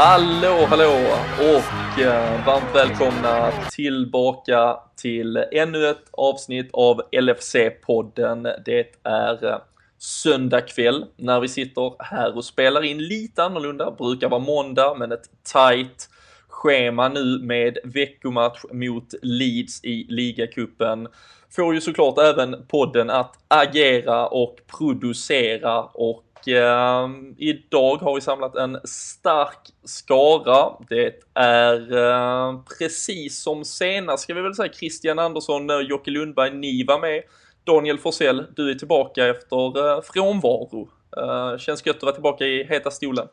Hallå, hallå och eh, varmt välkomna tillbaka till ännu ett avsnitt av LFC-podden. Det är eh, söndag kväll när vi sitter här och spelar in lite annorlunda. Brukar vara måndag, men ett tight schema nu med veckomatch mot Leeds i ligacupen får ju såklart även podden att agera och producera och eh, idag har vi samlat en stark skara. Det är eh, precis som senast ska vi väl säga Christian Andersson, och Jocke Lundberg, ni var med. Daniel Forsell, du är tillbaka efter eh, frånvaro. Eh, känns gött att vara tillbaka i heta stolen.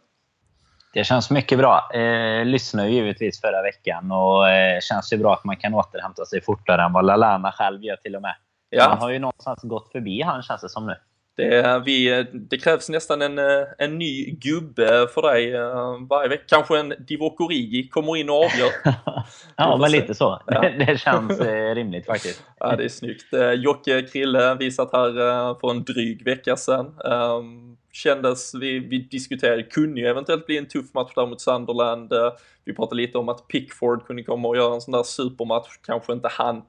Det känns mycket bra. Eh, lyssnade givetvis förra veckan och eh, känns ju bra att man kan återhämta sig fortare än vad Lalana själv gör till och med. Ja. Man har ju någonstans gått förbi han känns det som nu. Det, vi, det krävs nästan en, en ny gubbe för dig uh, varje vecka. Kanske en Divock Origi kommer in och avgör. ja, men lite så. Ja. Det, det känns eh, rimligt faktiskt. ja, det är snyggt. Jocke Krille, vi satt här för en dryg vecka sedan. Kändes, vi, vi diskuterade, kunde ju eventuellt bli en tuff match där mot Sunderland. vi pratade lite om att Pickford kunde komma och göra en sån där supermatch. Kanske inte han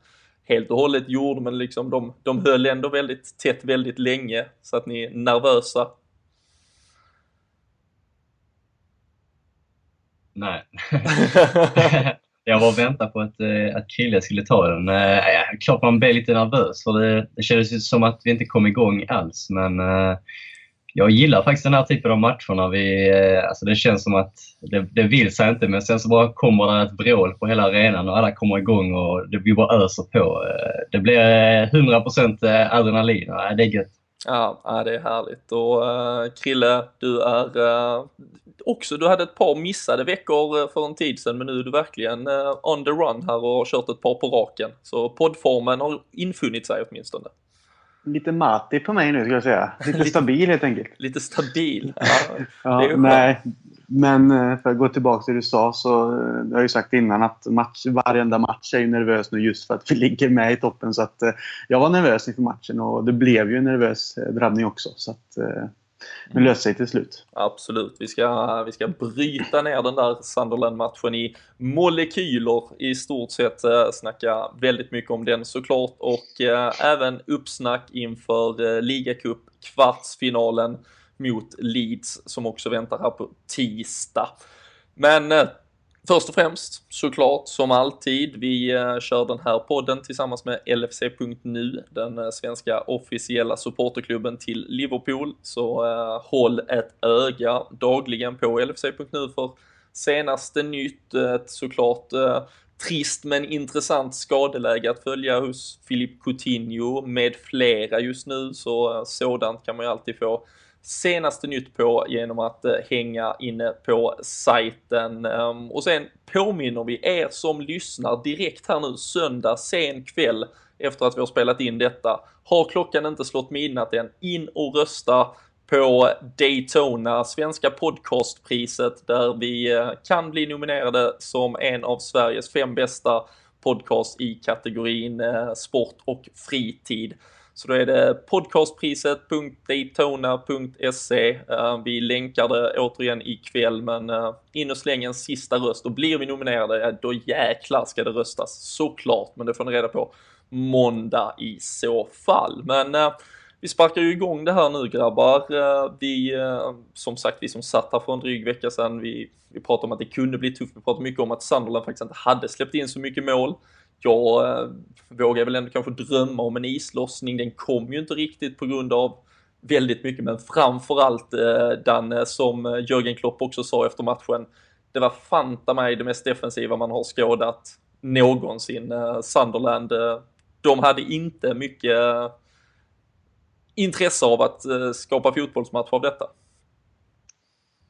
helt och hållet gjorde, men liksom de, de höll ändå väldigt tätt väldigt länge så att ni är nervösa. Nej. jag var och väntade på att, eh, att Krille skulle ta den. Eh, klart man blev lite nervös för det, det kändes som att vi inte kom igång alls men eh, jag gillar faktiskt den här typen av matcher. Vi, eh, alltså det känns som att det, det vill sig inte, men sen så bara kommer det ett vrål på hela arenan och alla kommer igång och det, blir bara öser på. Eh, det blir eh, 100% adrenalin och det är gött. Ja, det är härligt. Och uh, Krille, du är uh, också, du hade ett par missade veckor för en tid sedan, men nu är du verkligen uh, on the run här och har kört ett par på raken. Så poddformen har infunnit sig åtminstone lite matig på mig nu ska jag säga. Lite stabil helt enkelt. Lite stabil? Ja, ja nej. Men eh, för att gå tillbaka till det du sa så eh, jag har ju sagt innan att match, varenda match är ju nervös nu just för att vi ligger med i toppen. Så att eh, jag var nervös inför matchen och det blev ju en nervös drabbning också. Så att, men löser sig till slut. Absolut. Vi ska, vi ska bryta ner den där Sunderland-matchen i molekyler i stort sett. Eh, snacka väldigt mycket om den såklart och eh, även uppsnack inför eh, ligacup kvartsfinalen mot Leeds som också väntar här på tisdag. Men eh, Först och främst såklart som alltid, vi eh, kör den här podden tillsammans med LFC.nu, den eh, svenska officiella supporterklubben till Liverpool. Så eh, håll ett öga dagligen på LFC.nu för senaste nytt, ett såklart trist men intressant skadeläge att följa hos Filip Coutinho med flera just nu, så sådant kan man ju alltid få senaste nytt på genom att eh, hänga inne på sajten. Ehm, och sen påminner vi er som lyssnar direkt här nu söndag sen kväll efter att vi har spelat in detta. Har klockan inte slått midnatt än, in och rösta på Daytona, svenska podcastpriset där vi eh, kan bli nominerade som en av Sveriges fem bästa podcast i kategorin eh, sport och fritid. Så då är det podcastpriset.daytona.se. Eh, vi länkar det återigen ikväll, men eh, in och släng en sista röst och blir vi nominerade, eh, då jäklar ska det röstas såklart, men det får ni reda på måndag i så fall. Men vi sparkar ju igång det här nu grabbar. Vi, som sagt, vi som satt här för en dryg vecka sedan, vi, vi pratade om att det kunde bli tufft. Vi pratade mycket om att Sunderland faktiskt inte hade släppt in så mycket mål jag eh, vågar väl ändå kanske drömma om en islossning. Den kom ju inte riktigt på grund av väldigt mycket, men framförallt eh, Danne, eh, som eh, Jörgen Klopp också sa efter matchen, det var fanta mig det mest defensiva man har skådat någonsin. Eh, Sunderland, eh, de hade inte mycket intresse av att skapa fotbollsmatch av detta.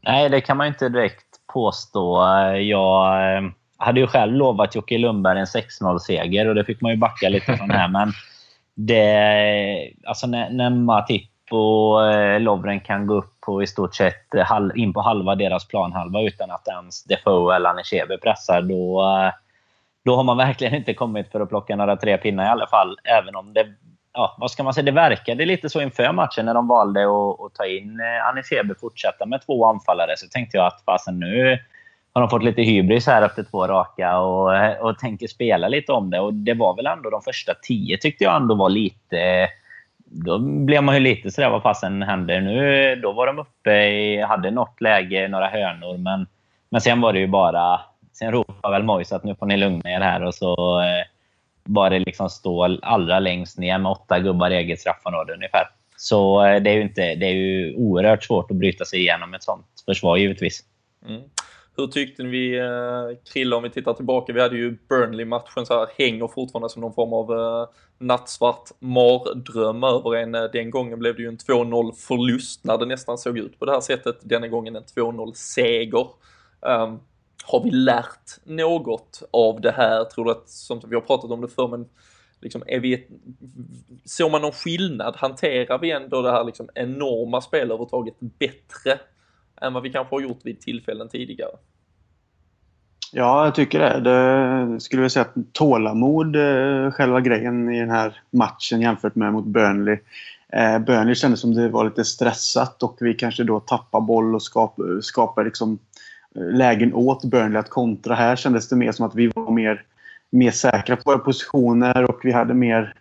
Nej, det kan man inte direkt påstå. Jag eh, hade ju själv lovat Jocke Lundberg en 6-0-seger och det fick man ju backa lite från här. Men det, alltså när, när Matip och eh, Lovren kan gå upp på i stort sett halv, in på halva deras planhalva utan att ens Defoe eller Anishebe pressar, då, eh, då har man verkligen inte kommit för att plocka några tre pinnar i alla fall. Även om det, ja, vad ska man säga, det verkade lite så inför matchen när de valde att, att ta in eh, Anishebe och fortsätta med två anfallare. Så tänkte jag att fasen nu har de fått lite hybris här efter två raka och, och tänker spela lite om det. Och det var väl ändå de första tio tyckte jag ändå var lite... Då blev man ju lite sådär, vad fasen händer nu? Då var de uppe i, hade något läge, några hörnor, men, men sen var det ju bara... Sen ropade väl Mojs att nu får ni lugna er här och så eh, var det liksom stå allra längst ner med åtta gubbar i eget straffområde ungefär. Så eh, det är ju inte, det är ju oerhört svårt att bryta sig igenom ett sånt försvar givetvis. Mm. Hur tyckte vi, eh, Krille, om vi tittar tillbaka? Vi hade ju Burnley-matchen så här, hänger fortfarande som någon form av eh, nattsvart mardröm över en. Eh, den gången blev det ju en 2-0 förlust när det nästan såg ut på det här sättet. Denna gången en 2-0 seger. Um, har vi lärt något av det här? Tror du att, som vi har pratat om det förr, men liksom, är vi ett, såg man någon skillnad? Hanterar vi ändå det här liksom enorma spelövertaget bättre än vad vi kanske har gjort vid tillfällen tidigare. Ja, jag tycker det. Det skulle jag säga att tålamod eh, själva grejen i den här matchen jämfört med mot Burnley. Eh, Burnley kändes som det var lite stressat och vi kanske då tappar boll och skapar, skapar liksom eh, lägen åt Burnley att kontra. Här kändes det mer som att vi var mer, mer säkra på våra positioner och vi hade mer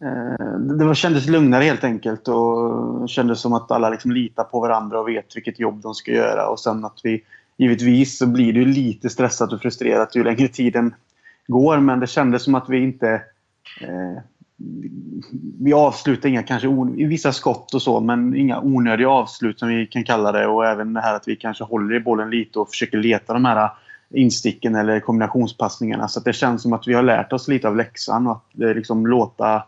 Eh, det kändes lugnare helt enkelt och kändes som att alla liksom litar på varandra och vet vilket jobb de ska göra. Och sen att vi, givetvis så blir det lite stressat och frustrerat ju längre tiden går. Men det kändes som att vi inte... Eh, vi avslutar inga, kanske vissa skott och så, men inga onödiga avslut som vi kan kalla det. Och även det här att vi kanske håller i bollen lite och försöker leta de här insticken eller kombinationspassningarna. Så det känns som att vi har lärt oss lite av läxan och att liksom låta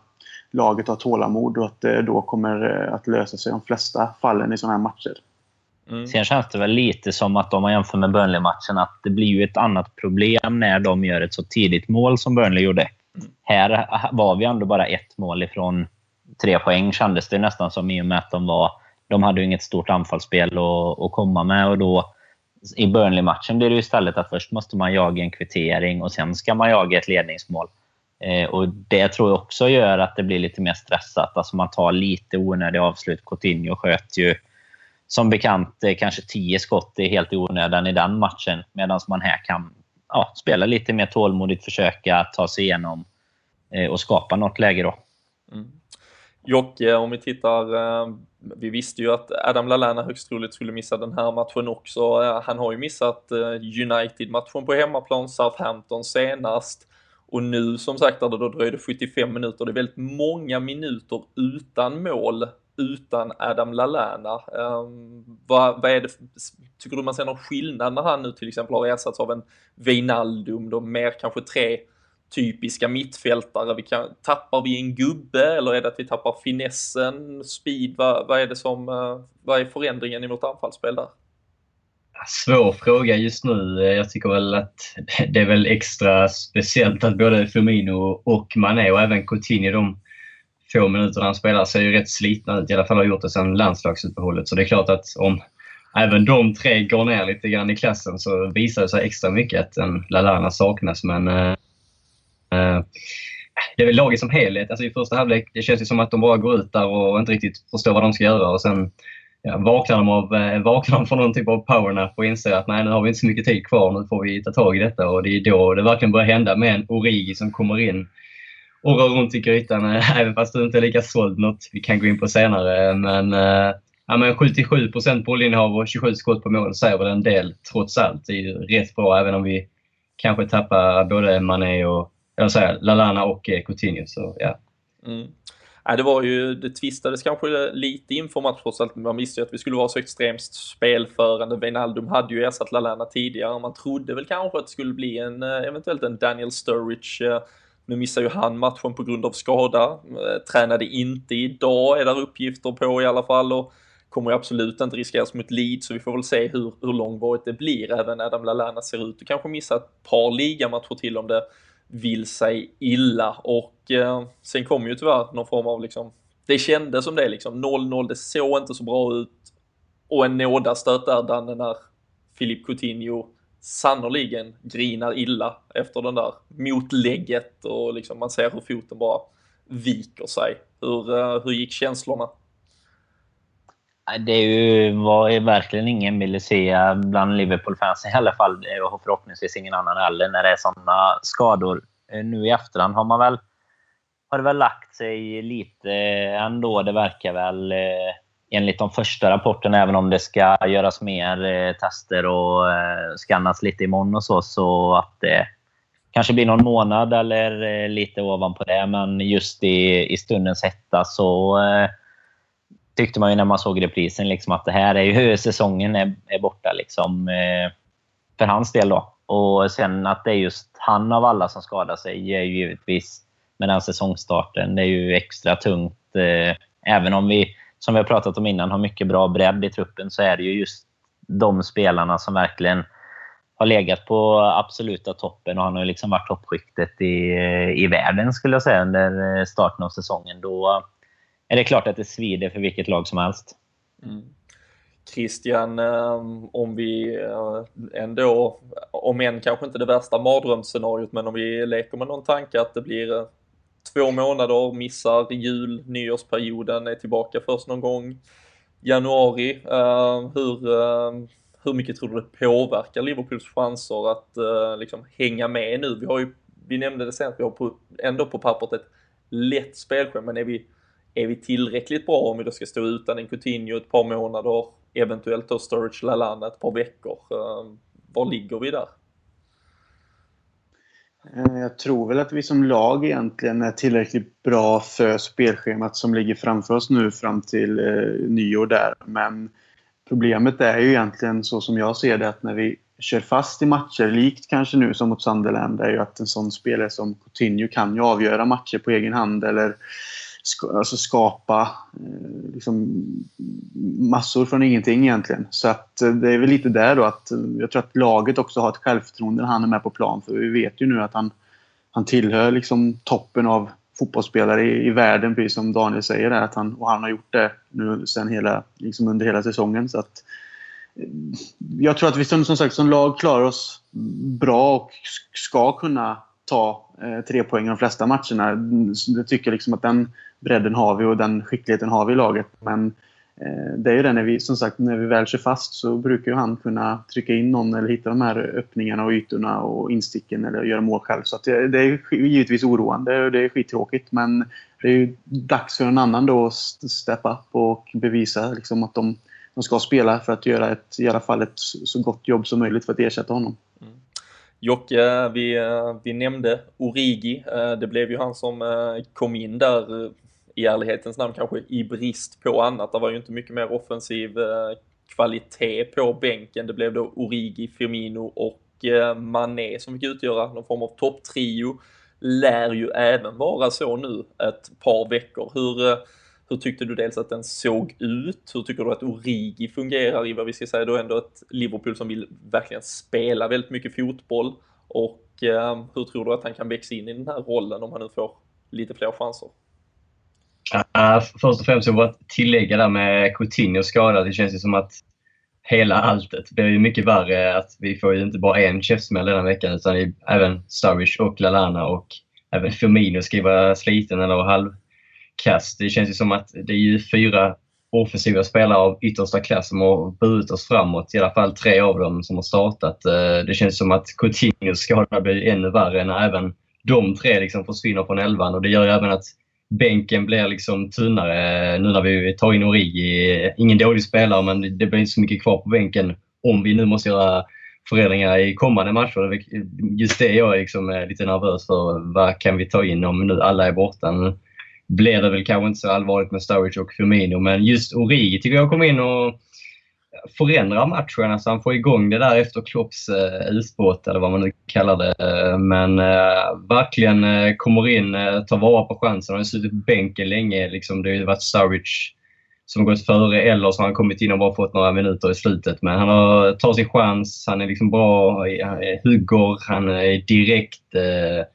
laget har tålamod och att det då kommer eh, att lösa sig de flesta fallen i sådana här matcher. Mm. Sen känns det väl lite som att om man jämför med Burnley-matchen att det blir ju ett annat problem när de gör ett så tidigt mål som Burnley gjorde. Mm. Här var vi ändå bara ett mål ifrån tre poäng kändes det nästan som i och med att de var... De hade ju inget stort anfallsspel att, att komma med och då i Burnley-matchen blir det istället att först måste man jaga en kvittering och sen ska man jaga ett ledningsmål. Eh, och Det tror jag också gör att det blir lite mer stressat. Alltså man tar lite onödiga avslut. Coutinho sköt ju som bekant eh, kanske tio skott är helt i onödan i den matchen. Medan man här kan ja, spela lite mer tålmodigt, försöka ta sig igenom eh, och skapa något läge då. Mm. Jocke, om vi tittar, eh, vi visste ju att Adam Lallana högst troligt skulle missa den här matchen också. Eh, han har ju missat eh, United-matchen på hemmaplan, Southampton senast. Och nu som sagt där det då dröjde 75 minuter, det är väldigt många minuter utan mål utan Adam Lallana. Um, vad, vad är det, tycker du man ser någon skillnad när han nu till exempel har ersatts av en Wijnaldum, då mer kanske tre typiska mittfältare? Vi kan, tappar vi en gubbe eller är det att vi tappar finessen, speed? Vad, vad är det som, eh, vad är förändringen i vårt anfallsspel där? Svår fråga just nu. Jag tycker väl att det är väl extra speciellt att både Firmino och Mané och även Coutinho, de få minuter han spelar, ser ju rätt slitna ut. I alla fall har gjort det sedan landslagsuppehållet. Så det är klart att om även de tre går ner lite grann i klassen så visar det sig extra mycket att en Lalana saknas. Men äh, det är väl laget som helhet. Alltså I första halvlek det känns det som att de bara går ut där och inte riktigt förstår vad de ska göra. Och sen ja, vaknar, de av, eh, vaknar de från någon typ av powernap och inser att nej, nu har vi inte så mycket tid kvar, nu får vi ta tag i detta. Och det är då det verkligen börjar hända med en Origi som kommer in och rör runt i grytan, eh, även fast du inte är lika såld något vi kan gå in på senare. Eh, men, ja, men 77 procent bollinnehav och 27 skott på mål säger väl en del trots allt. Det är ju rätt bra även om vi kanske tappar både Mané och jag säger, Lalana och Coutinho. Så, ja. Mm. Nej, det var ju, det tvistades kanske lite inför matchen, man visste ju att vi skulle vara så extremt spelförande. Wijnaldum hade ju ersatt Lallana tidigare, man trodde väl kanske att det skulle bli en, eh, eventuellt en Daniel Sturridge. Eh, nu missar ju han matchen på grund av skada, eh, tränade inte idag är där uppgifter på i alla fall och kommer ju absolut inte riskeras mot Leeds så vi får väl se hur, hur långvarigt det blir. Även Adam Lallana ser ut att kanske missa ett par ligamatcher till om det vill sig illa och eh, sen kom ju tyvärr någon form av liksom, det kändes som det liksom, 0-0, det såg inte så bra ut och en nådastöt där Danne när Filip Coutinho sannoliken grinar illa efter den där motlägget och liksom man ser hur foten bara viker sig. Hur, eh, hur gick känslorna? Det är ju, var verkligen ingen ville se bland Liverpool-fans i alla fall, och förhoppningsvis ingen annan heller, när det är sådana skador. Eh, nu i efterhand har man väl har det väl lagt sig lite ändå. Det verkar väl eh, enligt de första rapporterna, även om det ska göras mer eh, tester och skannas lite imorgon och så, så att det kanske blir någon månad eller lite ovanpå det. Men just i, i stundens hetta så tyckte man ju när man såg reprisen liksom att det här är ju säsongen är, är borta liksom, eh, för hans del. då. Och sen att det är just han av alla som skadar sig är ju givetvis med den säsongstarten. Det är ju extra tungt. Eh, även om vi, som vi har pratat om innan, har mycket bra bredd i truppen så är det ju just de spelarna som verkligen har legat på absoluta toppen och han har liksom varit toppskiktet i, eh, i världen skulle jag säga under eh, starten av säsongen. Då är det klart att det svider för vilket lag som helst. Mm. Christian, ehm, om vi eh, ändå, om än kanske inte det värsta mardrömsscenariot, men om vi leker med någon tanke att det blir eh, två månader, missar jul, nyårsperioden, är tillbaka först någon gång januari. Ehm, hur, ehm, hur mycket tror du det påverkar Liverpools chanser att eh, liksom hänga med nu? Vi har ju, vi nämnde det sen, vi har på, ändå på pappret ett lätt spelschema, men är vi, är vi tillräckligt bra om vi då ska stå utan en Coutinho ett par månader, eventuellt då Sturridge Lalana ett par veckor? Ehm, var ligger vi där? Eh, jag tror väl att vi som lag egentligen är tillräckligt bra för spelschemat som ligger framför oss nu fram till eh, nyår där. Men problemet är ju egentligen så som jag ser det att när vi kör fast i matcher, likt kanske nu som mot Sunderland, är ju att en sån spelare som Coutinho kan ju avgöra matcher på egen hand eller alltså skapa eh, liksom, massor från ingenting egentligen. Så att eh, det är väl lite där då att eh, jag tror att laget också har ett självförtroende när han är med på plan. För vi vet ju nu att han, han tillhör liksom toppen av fotbollsspelare i, i världen, precis som Daniel säger. Där, att han, och han har gjort det nu sen hela, liksom under hela säsongen. Så att, jag tror att vi som, som sagt som lag klarar oss bra och ska kunna ta eh, tre poäng i de flesta matcherna. Jag tycker liksom att den bredden har vi och den skickligheten har vi i laget. Men eh, det är ju det när vi, som sagt, när vi väl kör fast så brukar ju han kunna trycka in någon eller hitta de här öppningarna och ytorna och insticken eller göra mål själv. Så det, det, är givetvis oroande och det är skittråkigt men det är ju dags för en annan då att steppa upp och bevisa liksom att de, de ska spela för att göra ett, i alla fall ett så gott jobb som möjligt för att ersätta honom. Mm. Jocke, eh, vi, eh, vi nämnde Origi. Eh, det blev ju han som kom in där i ärlighetens namn kanske i brist på annat. Det var ju inte mycket mer offensiv kvalitet på bänken. Det blev då Origi, Firmino och Mané som fick utgöra någon form av topptrio. Lär ju även vara så nu ett par veckor. Hur, hur tyckte du dels att den såg ut? Hur tycker du att Origi fungerar i vad vi ska säga då ändå ett Liverpool som vill verkligen spela väldigt mycket fotboll? Och ehm, hur tror du att han kan växa in i den här rollen om han nu får lite fler chanser? Uh, först och främst, jag vill bara tillägga där med Coutinho skadad. Det känns ju som att hela alltet blir ju mycket värre. Att vi får ju inte bara en käftsmäll denna veckan utan även Sturridge och Lalana och även Firmino ska ju vara sliten eller halv halvkast. Det känns ju som att det är ju fyra offensiva spelare av yttersta klass som har burit oss framåt. I alla fall tre av dem som har startat. Eh, det känns som att Coutinhos skada blir ännu värre när även de tre liksom försvinner från elvan och det gör ju även att bänken blir liksom tunnare eh, nu när vi tar in Origi. Eh, ingen dålig spelare, men det blir inte så mycket kvar på bänken om vi nu måste göra förändringar i kommande matcher. Just det jag är liksom lite nervös för. Vad kan vi ta in om nu alla är borta? Blir det väl kanske inte så allvarligt med Sturridge och Firmino, men just Origi tycker jag kom in och förändrar matchen. Alltså han får igång det där efter Klopps eh, eller vad man nu kallar det. Men eh, verkligen eh, kommer in, eh, tar vara på chansen. Han har suttit på bänken länge. Liksom, det har ju varit Sturridge som gått före eller så har han kommit in och bara fått några minuter i slutet. Men han har, tar sin chans, han är liksom bra, eh, hugger, han är direkt. Eh,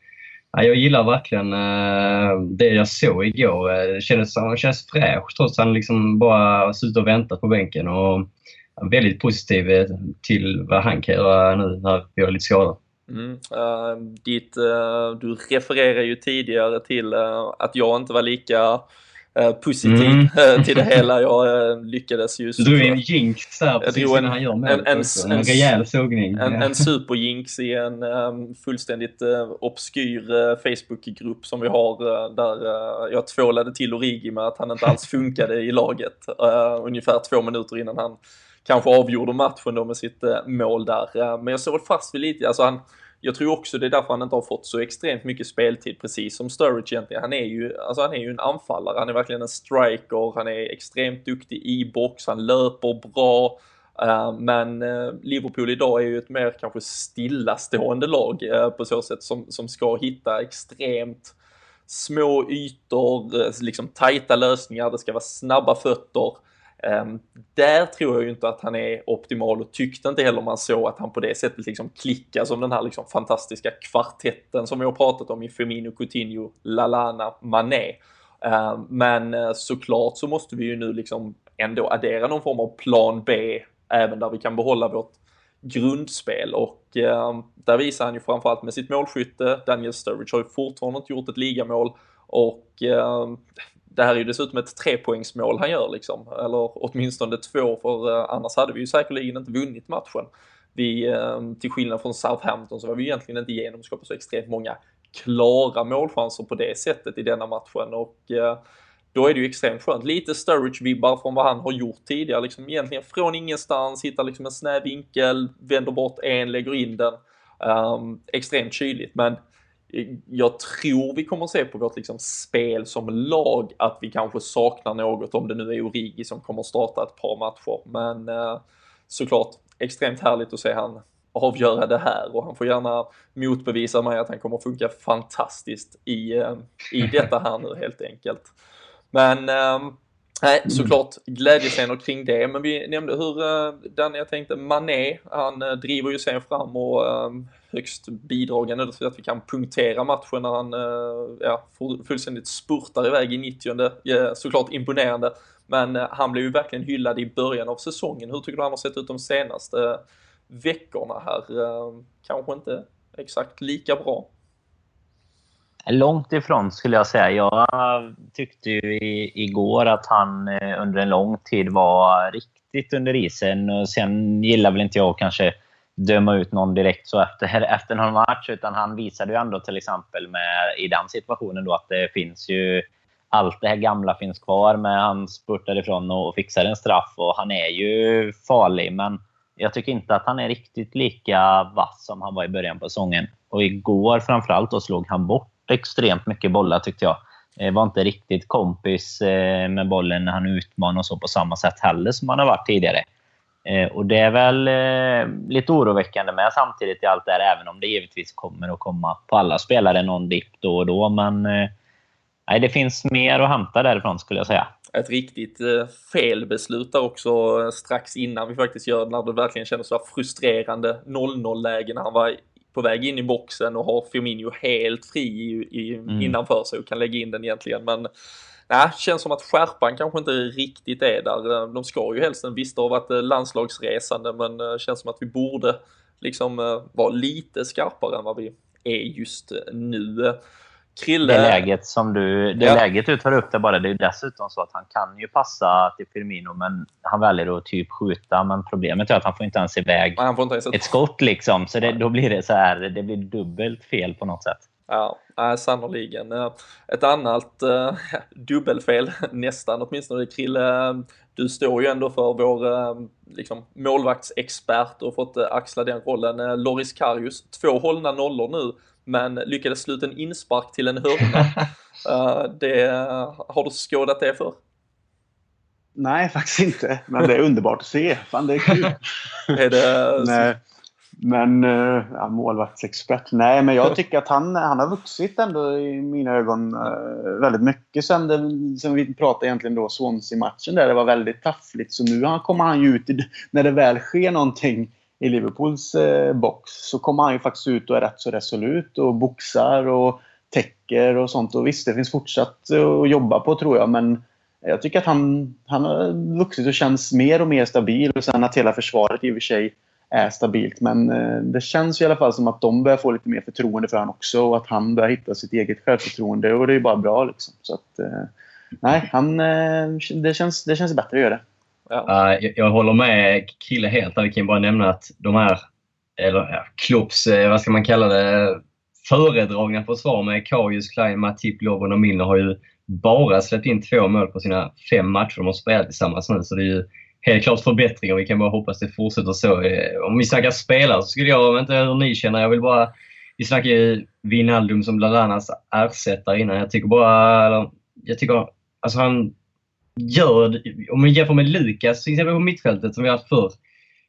jag gillar verkligen eh, det jag såg igår. Eh, det kändes, han känns fräsch trots att han liksom bara suttit och väntat på bänken. Och väldigt positiv eh, till vad han kan göra nu när vi har lite skador. Mm. Uh, ditt, uh, du refererar ju tidigare till uh, att jag inte var lika uh, positiv mm. till det hela. Jag lyckades ju... Du drog en jinx där precis en, han gör mål. En, en, en, en rejäl sågning. En, en superjinx i en um, fullständigt obskyr Facebookgrupp som vi har där jag tvålade till Origi med att han inte alls funkade i laget ungefär två minuter innan han kanske avgjorde matchen då med sitt eh, mål där. Eh, men jag såg fast vid lite, alltså han, jag tror också det är därför han inte har fått så extremt mycket speltid, precis som Sturridge egentligen. Han är ju, alltså han är ju en anfallare, han är verkligen en striker, han är extremt duktig i box, han löper bra. Uh, men uh, Liverpool idag är ju ett mer kanske stillastående lag uh, på så sätt som, som ska hitta extremt små ytor, liksom tajta lösningar, det ska vara snabba fötter. Ehm, där tror jag ju inte att han är optimal och tyckte inte heller man såg att han på det sättet liksom klickar som den här liksom fantastiska kvartetten som vi har pratat om i Firmino, Coutinho, Lalana, Mané. Ehm, men eh, såklart så måste vi ju nu liksom ändå addera någon form av plan B även där vi kan behålla vårt grundspel och ehm, där visar han ju framförallt med sitt målskytte. Daniel Sturridge har ju fortfarande inte gjort ett ligamål och det här är ju dessutom ett trepoängsmål han gör liksom, eller åtminstone två för eh, annars hade vi ju säkerligen inte vunnit matchen. Vi, eh, till skillnad från Southampton så var vi egentligen inte genomskapade så extremt många klara målchanser på det sättet i denna matchen och eh, då är det ju extremt skönt. Lite Sturridge-vibbar från vad han har gjort tidigare, liksom egentligen från ingenstans, hittar liksom en snäv vinkel, vänder bort en, lägger in den. Um, extremt kyligt, men jag tror vi kommer se på vårt liksom spel som lag att vi kanske saknar något om det nu är Origi som kommer starta ett par matcher. Men eh, såklart extremt härligt att se han avgöra det här och han får gärna motbevisa mig att han kommer funka fantastiskt i, eh, i detta här nu helt enkelt. Men eh, Nej, såklart glädjescener kring det, men vi nämnde hur uh, Danny, jag tänkte Mané, han uh, driver ju sen fram och uh, högst bidragande till att vi kan punktera matchen när han eh, ja, fullständigt spurtar iväg i 90 ja, såklart imponerande, men eh, han blev ju verkligen hyllad i början av säsongen. Hur tycker du han har sett ut de senaste eh, veckorna här? kanske inte exakt lika bra. Långt ifrån skulle jag säga. Jag tyckte ju igår att han under en lång tid var riktigt under isen. Sen gillar väl inte jag kanske döma ut någon direkt så efter, efter någon match. Utan han visade ju ändå till exempel med, i den situationen då att det finns ju allt det här gamla finns kvar. Men han spurtade ifrån och fixade en straff och han är ju farlig. Men jag tycker inte att han är riktigt lika vass som han var i början på säsongen. Och igår framförallt då slog han bort extremt mycket bollar tyckte jag. Eh, var inte riktigt kompis eh, med bollen när han utmanade och så på samma sätt heller som han har varit tidigare. Eh, och det är väl lite oroväckande med samtidigt i allt det här, även om det givetvis kommer att komma på alla spelare någon dipp då och då. Men nej, det finns mer att hämta därifrån skulle jag säga. Ett riktigt felbeslut där också strax innan vi faktiskt gör när det verkligen kändes så frustrerande 0-0 läge när han var på väg in i boxen och har Firmino helt fri i, i, mm. innanför sig och kan lägga in den egentligen. Men nej, känns som att skärpan kanske inte riktigt är där. De ska ju helst, visst det har varit landslagsresande, men det känns som att vi borde liksom vara lite skarpare än vad vi är just nu. Krille... Det läget som du, det ja. läget du tar upp där bara, det är dessutom så att han kan ju passa till Firmino, men han väljer att typ skjuta. Men problemet är att han får inte ens iväg inte ens ett skott liksom. Så det, då blir det så här, det blir dubbelt fel på något sätt. Ja, äh, sannoliken. Ett annat äh, dubbelfel, nästan åtminstone, Krille. Du står ju ändå för vår äh, liksom, målvaktsexpert och fått äh, axla den rollen. Loris Karius, två hållna nollor nu men lyckades sluta en inspark till en hörna. det, har du skådat det för? Nej, faktiskt inte. Men det är underbart att se. Fan, det är kul. är det... Nej. Men uh, ja, målvaktsexpert? Nej, men jag tycker att han, han har vuxit ändå i mina ögon uh, väldigt mycket sen, det, sen vi pratade egentligen då Swansea-matchen där det var väldigt taffligt. Så nu kommer han ju ut i, när det väl sker någonting i Liverpools eh, box så kommer han ju faktiskt ut och är rätt så resolut och boxar och täcker och sånt. Och visst, det finns fortsatt att jobba på tror jag, men jag tycker att han, han har vuxit och känns mer och mer stabil. Och sen att hela försvaret i och för sig är stabilt. Men eh, det känns i alla fall som att de börjar få lite mer förtroende för honom också. Och att han börjar hitta sitt eget självförtroende. Och det är bara bra. Liksom. Så att, eh, nej, han, eh, det, känns, det känns bättre att göra det. Ja. Uh, jag, jag, håller med Kille helt. Jag kan bara nämna att de här, eller ja, Klopps, vad ska man kalla det, föredragna försvar med Karius, Klein, Matip, Lovren och Milner har ju bara släppt in två mål på sina fem matcher de har spelat tillsammans nu. Så det är ju helt klart förbättringar. Vi kan bara hoppas det fortsätter så. Eh, om vi snackar spelare så skulle jag, jag inte hur ni känner, jag vill bara... Vi snackade ju Wijnaldum som Lalanas ersättare innan. Jag tycker bara... Eller, jag tycker... Alltså han gör... Om vi jämför med Lukas till exempel på mittfältet som vi har haft förr.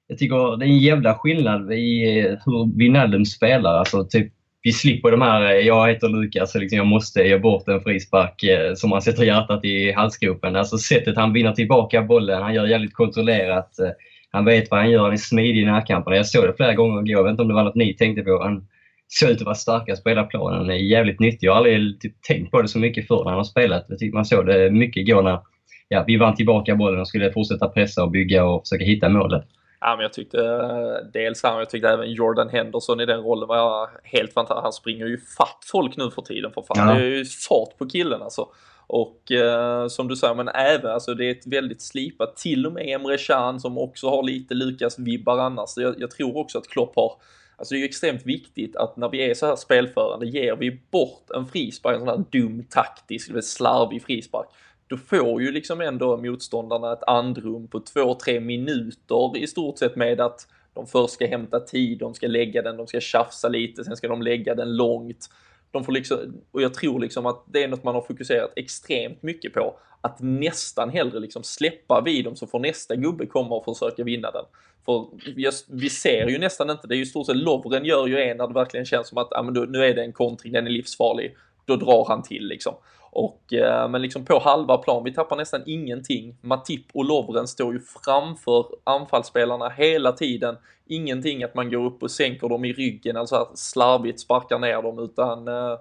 Jag tycker det är en jävla skillnad i eh, hur Wijnaldum spelar. Alltså typ vi slipper de här, eh, jag heter Lukas och liksom jag måste ge bort en frispark eh, som han sätter hjärtat i halsgropen. Alltså sättet han vinner tillbaka bollen, han gör jävligt kontrollerat. Eh, han vet vad han gör, han är smidig i närkamperna. Jag såg det flera gånger igår, jag vet inte om det var något ni tänkte på. Han såg ut att vara starkast på hela planen. Han är jävligt nyttig. Jag har aldrig typ, tänkt på det så mycket förr när han har spelat. Jag tycker man såg det mycket igår när ja, vi vann tillbaka bollen och skulle fortsätta pressa och bygga och försöka hitta målet. Ja, men jag tyckte eh, dels han, jag tyckte även Jordan Henderson i den rollen var helt fantastisk. Han springer ju fatt folk nu för tiden för fan. Ja. Det är ju fart på killen alltså. Och eh, som du säger, men även, alltså det är ett väldigt slipat, till och med Emre Can som också har lite Lukas-vibbar annars. Jag, jag tror också att Klopp har Alltså det är ju extremt viktigt att när vi är så här spelförande ger vi bort en frispark, en sån här dum taktisk, slarvig frispark, då får ju liksom ändå motståndarna ett andrum på två, tre minuter i stort sett med att de först ska hämta tid, de ska lägga den, de ska tjafsa lite, sen ska de lägga den långt. De får liksom, och jag tror liksom att det är något man har fokuserat extremt mycket på. Att nästan hellre liksom släppa vid dem så får nästa gubbe komma och försöka vinna den. För just, vi ser ju nästan inte, det är ju stort sett Lovren gör ju en när det verkligen känns som att ah, men nu är det en kontring, den är livsfarlig. Då drar han till liksom. Och, eh, men liksom på halva plan, vi tappar nästan ingenting. Matip och Lovren står ju framför anfallsspelarna hela tiden. Ingenting att man går upp och sänker dem i ryggen, alltså slarvigt sparkar ner dem, utan eh,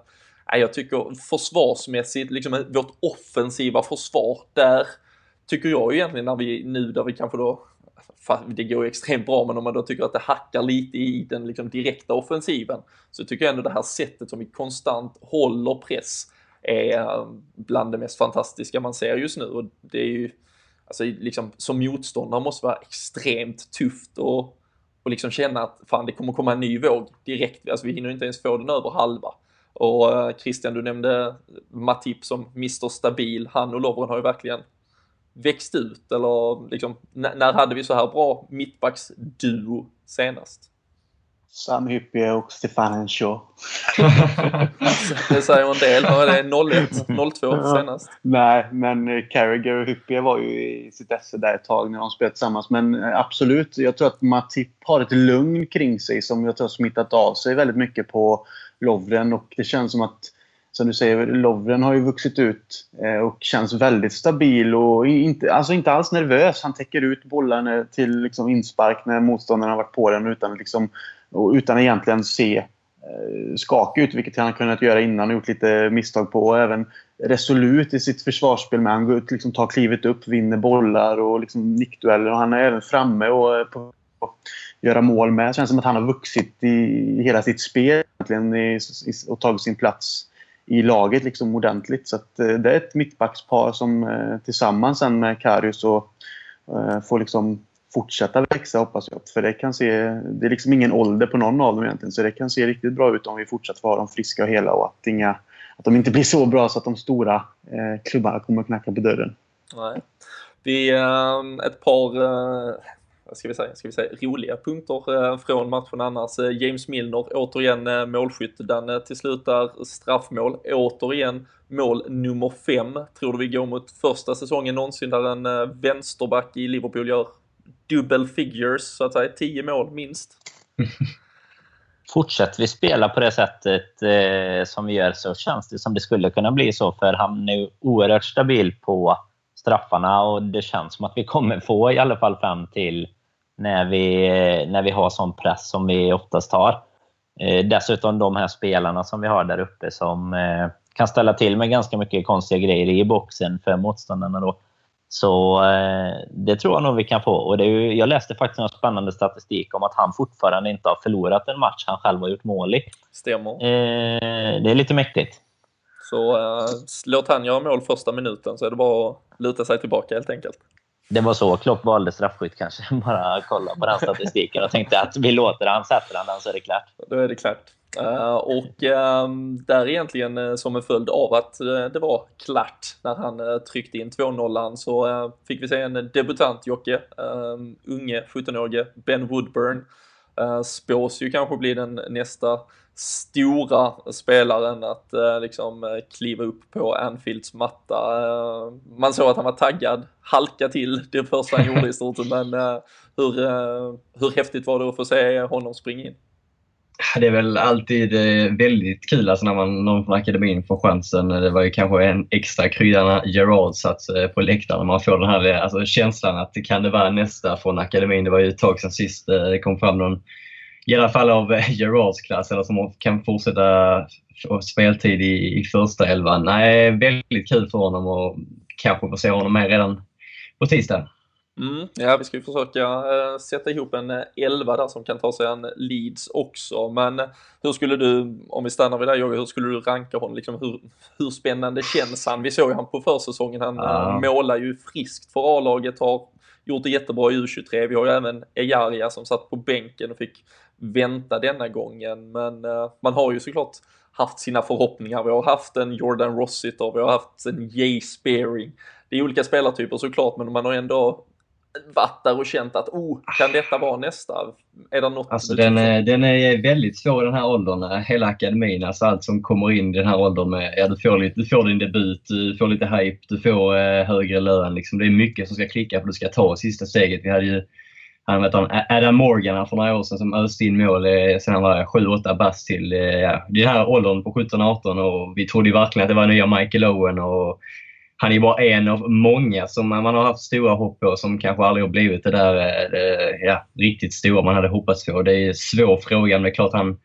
jag tycker försvarsmässigt, liksom vårt offensiva försvar, där tycker jag egentligen när vi nu där vi kanske då det går ju extremt bra, men om man då tycker att det hackar lite i den liksom direkta offensiven så tycker jag ändå det här sättet som vi konstant håller press är eh, bland det mest fantastiska man ser just nu och det är ju alltså liksom som motståndare måste vara extremt tufft och, och liksom känna att fan det kommer komma en ny våg direkt, alltså vi hinner inte ens få den över halva. Och eh, Christian, du nämnde Matip som Mr Stabil, han och Lovren har ju verkligen växt ut eller liksom, när hade vi så här bra mittbacksduo senast? Sam Hyppie och Stefan Henshaw. det säger en del. Var det 01, 02 senast? Nej, men eh, Carragher och Hyppie var ju i sitt esse där ett tag när de spelade tillsammans. Men eh, absolut, jag tror att Matip har ett lugn kring sig som jag tror har smittat av sig väldigt mycket på Lovren. Och det känns som att som du säger, Lovren har ju vuxit ut eh, och känns väldigt stabil och inte, alltså inte alls nervös. Han täcker ut bollarna till liksom inspark när motståndaren har varit på den utan, liksom, utan egentligen se eh, skakig ut, vilket han kunnat göra innan och gjort lite misstag på. Och även resolut i sitt försvarsspel. Med. Han går ut, liksom, tar klivet upp, vinner bollar och liksom, nickdueller. Och han är även framme och eh, på, att göra mål med. Det känns som att han har vuxit i hela sitt spel egentligen, i, i, och tagit sin plats i laget liksom ordentligt. Så att, eh, det är ett mittbackspar som tillsammans sen med Karius och, får liksom fortsätta växa hoppas jag. För det kan se, det är liksom ingen ålder på någon av dem egentligen. Så det kan se riktigt bra ut om vi fortsätter får ha dem friska och hela och att, inga, att de inte blir så bra så att de stora eh, klubbarna kommer att knacka på dörren. Nej. Vi, eh, ett par eh, vad ska vi säga, ska vi säga, roliga punkter eh, från matchen annars. Eh, James Milner, återigen eh, målskytt. Den eh, till slut där straffmål. Återigen mål nummer fem. Tror du vi går mot första säsongen någonsin där en vänsterback i Liverpool gör double figures, så att säga. Tio mål minst. Fortsätter vi spela på det sättet eh, som vi gör så känns det som det skulle kunna bli så. För han är oerhört stabil på straffarna och det känns som att vi kommer få i alla fall fram till när vi, eh, när vi har sån press som vi oftast har. Eh, dessutom de här spelarna som vi har där uppe som eh, kan ställa till med ganska mycket konstiga grejer i boxen för motståndarna. Då. Så eh, det tror jag nog vi kan få. Och det är ju, jag läste faktiskt en spännande statistik om att han fortfarande inte har förlorat en match han själv har gjort mål i. Stämmer. Eh, det är lite mäktigt. Så eh, låt han göra mål första minuten så är det bara att luta sig tillbaka helt enkelt. Det var så Klopp valde straffskytt kanske. Bara kolla på den statistiken och tänkte att vi låter han, sätter han den så är det klart. Då är det klart. Uh, och uh, där egentligen uh, som en följd av att eh, det var klart när han tryckte in 2-0 så fick vi se en debutant Jocke, ehm, unge 17-årige Ben Woodburn. spås ju kanske bli den nästa stora spelaren att eh, liksom eh, kliva upp på Anfields matta. Eh, man såg att han var taggad, halka till det första han gjorde i stort sett, men eh, hur, eh, hur häftigt var det att få se honom springa in? Det är väl alltid eh, väldigt kul alltså när man, någon från akademin får chansen. Det var ju kanske en extra krydda när Gerard satt på läktaren. Man får den här alltså, känslan att kan det vara nästa från akademin. Det var ju ett tag sedan sist det kom fram någon i alla fall av eh, Gerards klass eller som kan fortsätta få speltid i, i första elvan. Nej, väldigt kul för honom och kanske få se honom med redan på tisdag. Mm, ja, vi ska ju försöka äh, sätta ihop en äh, elva där som kan ta sig en Leeds också. Men äh, hur skulle du, om vi stannar vid det Jogge, hur skulle du ranka honom? Liksom, hur, hur spännande känns han? Vi såg ju han på försäsongen, han ja. målar ju friskt för A-laget, har gjort det jättebra i U23. Vi har ju även Ejaria som satt på bänken och fick vänta denna gången. Men uh, man har ju såklart haft sina förhoppningar. Vi har haft en Jordan Rossiter, vi har haft en Jay Spearing. Det är olika spelartyper såklart, men man har ändå varit där och känt att oh, kan detta vara nästa? Är det något alltså, den, är, den är väldigt svår den här åldern, hela akademin. Alltså allt som kommer in i den här åldern med, ja, du, får lite, du får din debut, du får lite hype, du får eh, högre lön. Liksom. Det är mycket som ska klicka för att du ska ta sista steget. Vi hade ju han vet han, Adam Morgan för några år sedan som öste in mål eh, sen han var 7-8 bast till eh, ja, den här åldern på 17-18 och vi trodde verkligen att det var nya Michael Owen och han är bara en av många som man har haft stora hopp på som kanske aldrig har blivit det där eh, ja, riktigt stora man hade hoppats på. Det är en svår fråga men det är klart han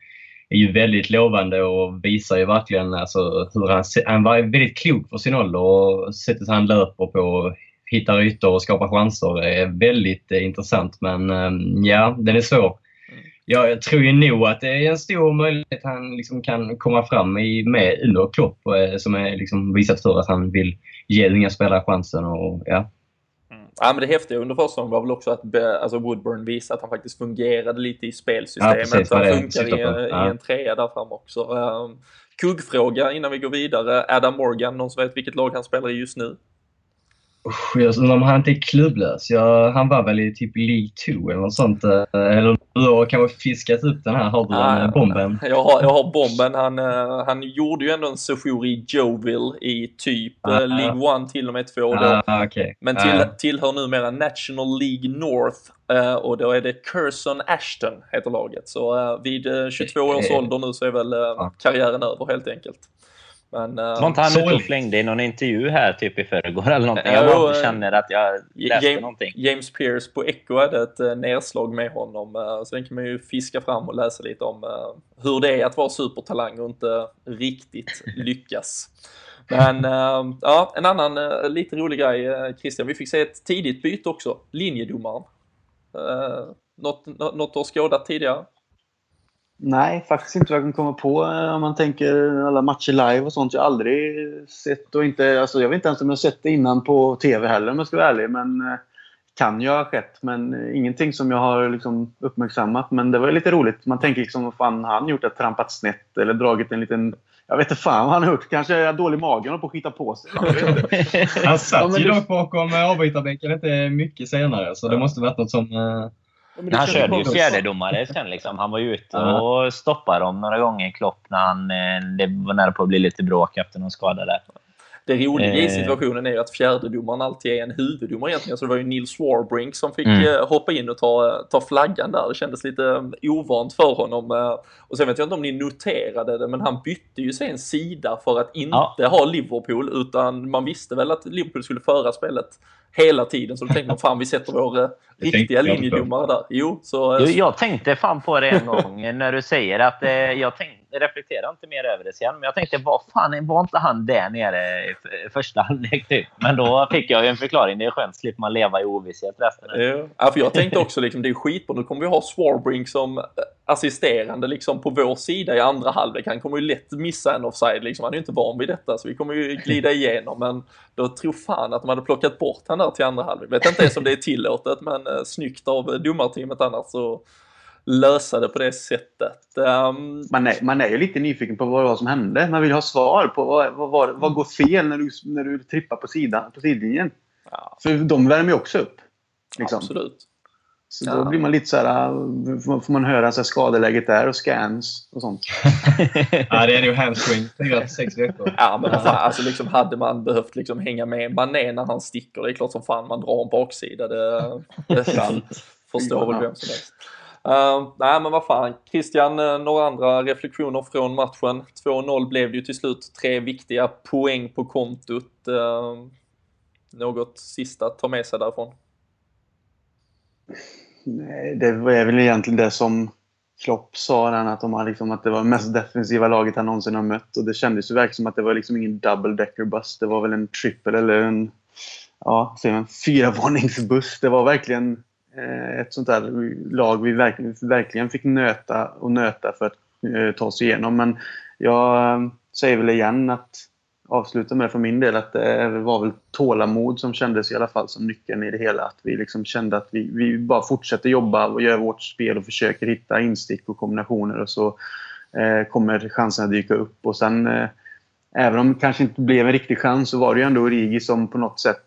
är ju väldigt lovande och visar ju verkligen alltså, hur han, han var väldigt klok för sin ålder och sättet han löper på hittar ytor och skapar chanser är väldigt eh, intressant. Men ehm, ja, den är svår. Ja, jag tror ju nog att det är en stor möjlighet att han liksom kan komma fram i, med under Klopp eh, som är liksom visat för att han vill ge unga spelare chansen. Och, ja. Mm. Ja, men det häftiga under försäsongen var väl också att alltså Woodburn visade att han faktiskt fungerade lite i spelsystemet. Ja, precis, han funkar i, ja. i, en trea där fram också. Um, kuggfråga innan vi går vidare. Adam Morgan, någon som vet vilket lag han spelar i just nu? Jag undrar om han inte är klubblös. Jag, han var väl i typ League 2 eller något sånt. Eh, eller du har kanske fiskat upp den här. Har du ah, bomben? Jag har, jag har bomben. Han, uh, han gjorde ju ändå en session i Joville i typ ah, uh, League 1 till och med 2 då. Ah, okay. Men till, ah. tillhör numera National League North och då är det Curson Ashton heter laget. Så vid 22 års ålder nu så är väl karriären över helt enkelt. Men, uh, var inte han ute och flängde i någon intervju här typ i förrgår eller någonting? Jag bara uh, känner att jag läste James, någonting. James Pierce på Echo hade ett uh, nedslag med honom. Uh, så den kan man ju fiska fram och läsa lite om uh, hur det är att vara supertalang och inte riktigt lyckas. Men uh, ja, en annan uh, lite rolig grej Christian, vi fick se ett tidigt byte också, linjedomaren. Uh, något, något du har skådat tidigare? Nej, faktiskt inte vad jag kan komma på eh, om man tänker alla matcher live och sånt. Jag har aldrig sett och inte... Alltså jag vet inte ens om jag sett det innan på TV heller om jag ska vara ärlig. Men eh, kan ju ha skett. Men eh, ingenting som jag har liksom uppmärksammat. Men det var lite roligt. Man tänker liksom, vad fan har han gjort? Att trampat snett eller dragit en liten... Jag vet inte fan vad han har gjort. Kanske är dålig i magen och på att skita på sig. han satt ju dock bakom avbytarbänken inte mycket senare. Så det måste varit något som men han körde ju fjärdedomare sen. Liksom. Han var ju ute och stoppade dem några gånger, Klopp, när han, eh, det var nära på att bli lite bråk efter någon skada där. Det roliga i eh. situationen är ju att fjärdedomaren alltid är en huvuddomare egentligen. Så det var ju Nils Warbrink som fick mm. Eh, hoppa in och ta, ta flaggan där. Det kändes lite ovant för honom. Och sen vet jag inte om ni noterade det, men han bytte ju sen sida för att inte ja. ha Liverpool, utan man visste väl att Liverpool skulle föra spelet hela tiden. Så då tänkte man fan vi sätter vår eh, riktiga linjedomare där. Jo, så, jo, jag tänkte fan på det en gång när du säger att eh, jag tänkte reflekterade inte mer över det sen. Men jag tänkte, vad fan, var inte han där nere i första halvlek? Typ? Men då fick jag ju en förklaring. Det är skönt, slipper man leva i ovisshet resten. Ja, för jag tänkte också liksom, det är skitbra. Nu kommer vi ha Swarbrink som eh, assisterande liksom på vår sida i andra halvlek. Han kommer ju lätt missa en offside liksom. Han är ju inte van vid detta så vi kommer ju glida igenom. Men då tror fan att de hade plockat bort han där till andra halvlek. Vet inte ens om det är tillåtet men eh, snyggt av eh, domarteamet annars så lösa det på det sättet. Um... Man, är, man är ju lite nyfiken på vad var som hände. Man vill ha svar på vad, vad, vad, vad går fel när du, när du trippar på, sidan, på sidlinjen. Ja. För de värmer ju också upp. Liksom. Absolut. Så ja. då blir man lite så här, får man höra så här skadeläget där och scans och sånt. ja, det är nog hamstring. Fyra sex veckor. Ja, men fan, alltså liksom, hade man behövt liksom hänga med Mané när han sticker, det är klart som fan man drar en baksida. Det, det förstår väl vem som helst. Uh, nej men vad fan, Christian, eh, några andra reflektioner från matchen? 2-0 blev det ju till slut, tre viktiga poäng på kontot. Uh, något sista att ta med sig därifrån? Nej, det är väl egentligen det som Klopp sa, den, att, de har liksom, att det var det mest defensiva laget han någonsin har mött. Och det kändes ju verkligen som att det var liksom ingen double decker buss. Det var väl en triple eller en ja, fyravåningsbuss. Det var verkligen Eh, ett sånt där lag vi verkligen, verkligen fick nöta och nöta för att eh, ta oss igenom. Men jag eh, säger väl igen att avsluta med för min del att det var väl tålamod som kändes i alla fall som nyckeln i det hela. Att vi liksom kände att vi, vi bara fortsätter jobba och gör vårt spel och försöker hitta instick och kombinationer och så eh, kommer chanserna dyka upp. Och sen, eh, även om det kanske inte blev en riktig chans så var det ju ändå Origi som på något sätt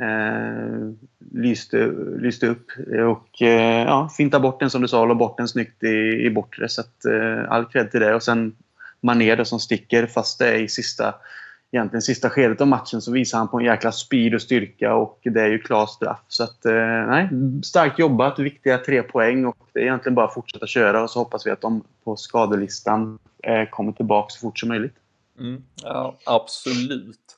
eh, lyste, lyste upp och eh, ja, finta bort den som du sa, la bort den snyggt i, i bortre. Så att, eh, all cred till det. Och sen Mané som sticker fast det är i sista, egentligen sista skedet av matchen så visar han på en jäkla speed och styrka och det är ju klar straff. Så att, eh, nej, starkt jobbat, viktiga tre poäng och det är egentligen bara att fortsätta köra och så hoppas vi att de på skadelistan eh, kommer tillbaka så fort som möjligt. Mm, ja, absolut.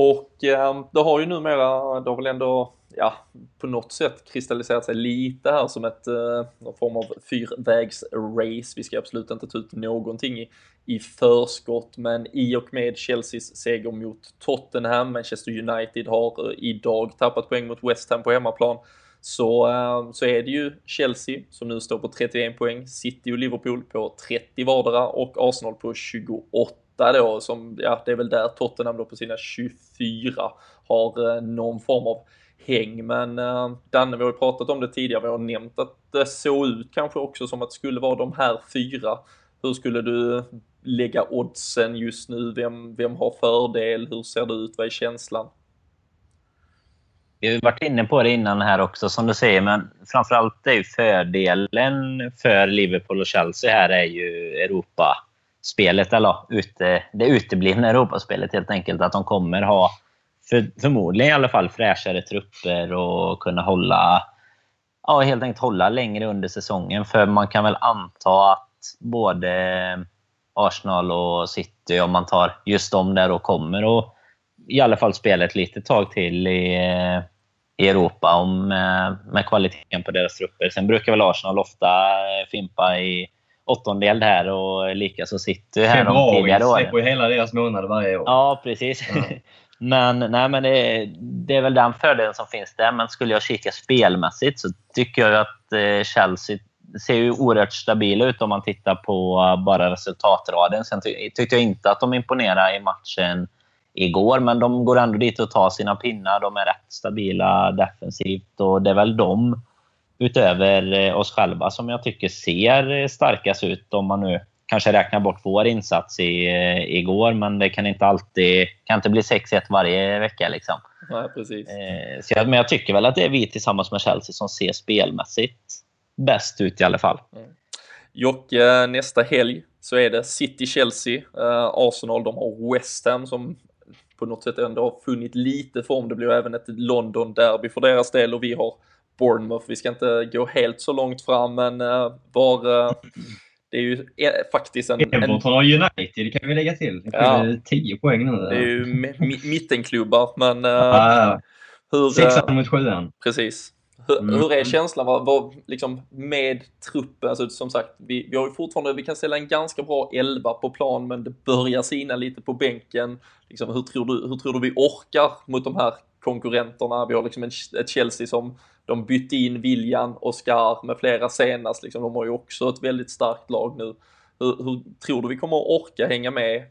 Och eh, det har ju numera, det har väl ändå ja, på något sätt kristalliserat sig lite här som ett, eh, någon form av fyrvägsrace. Vi ska absolut inte ta ut någonting i, i förskott, men i och med Chelseas seger mot Tottenham, Manchester United har eh, idag tappat poäng mot West Ham på hemmaplan, så, eh, så är det ju Chelsea som nu står på 31 poäng, City och Liverpool på 30 vardera och Arsenal på 28 då som, ja det är väl där Tottenham då på sina 24 har eh, någon form av häng. Men eh, Danne, vi har ju pratat om det tidigare, vi har nämnt att det såg ut kanske också som att det skulle vara de här fyra. Hur skulle du lägga oddsen just nu? Vem, vem har fördel? Hur ser det ut? Vad är känslan? Vi har varit inne på det innan här också som du säger, men framförallt är ju fördelen för Liverpool och Chelsea här är ju Europa spelet, eller ute, det uteblivna Europaspelet helt enkelt. Att de kommer ha, för, förmodligen i alla fall, fräschare trupper och kunna hålla ja, helt enkelt hålla längre under säsongen. För man kan väl anta att både Arsenal och City, om man tar just dem där, och kommer och i alla fall spela ett litet tag till i, i Europa om, eh, med kvaliteten på deras trupper. Sen brukar väl Arsenal ofta eh, fimpa i åttondel där och likaså City här. Februari, ju hela deras månad varje år. Ja, precis. Ja. men nej, men det, det, är väl den fördelen som finns där. Men skulle jag kika spelmässigt så tycker jag att eh, Chelsea ser ju oerhört stabila ut om man tittar på bara resultatraden. Sen ty tyckte jag inte att de imponerade i matchen igår, men de går ändå dit och tar sina pinnar. De är rätt stabila defensivt och det är väl de utöver eh, oss själva som jag tycker ser eh, starkast ut. Om man nu kanske räknar bort vår insats i, eh, igår, men det kan inte alltid kan inte bli 6-1 varje vecka. Liksom. Nej, precis. så jag, men jag tycker väl att det är vi tillsammans med Chelsea som ser spelmässigt bäst ut i alla fall. Mm. Jocke, nästa helg så är det City-Chelsea. Arsenal, de har West Ham som på något sätt ändå har funnit lite form. Det blir även ett London-derby för deras del och vi har Bournemouth. Vi ska inte gå helt så långt fram, men uh, var... Uh, det är ju faktiskt en... Everton har United, kan vi lägga till. Det ja, 10 poäng nu. Det är ju mittenklubbar, men... Ah, hur, Sexan mot sjuan. Precis. Hur, mm. hur är känslan var, var, liksom, med truppen? Alltså, som sagt, vi, vi har ju fortfarande, vi kan ställa en ganska bra elva på plan, men det börjar sina lite på bänken. Liksom, hur, tror du, hur tror du vi orkar mot de här konkurrenterna? Vi har liksom en, ett Chelsea som de bytte in William, Oscar med flera senast. Liksom, de har ju också ett väldigt starkt lag nu. Hur, hur tror du vi kommer att orka hänga med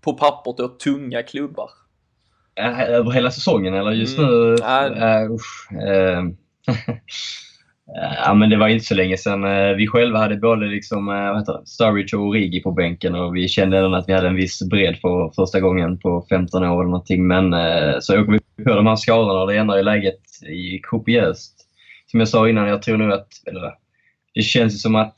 på pappret då, tunga klubbar? Över hela säsongen eller just mm. nu? Uh, usch, uh, ja, men det var inte så länge sedan. Uh, vi själva hade både liksom, uh, vad Sturridge och Origi på bänken och vi kände att vi hade en viss bredd för första gången på 15 år eller någonting. Men så åker vi på de här skadorna och det ändrar ju läget i kopiöst. Som jag sa innan, jag tror nu att, eller, det känns som att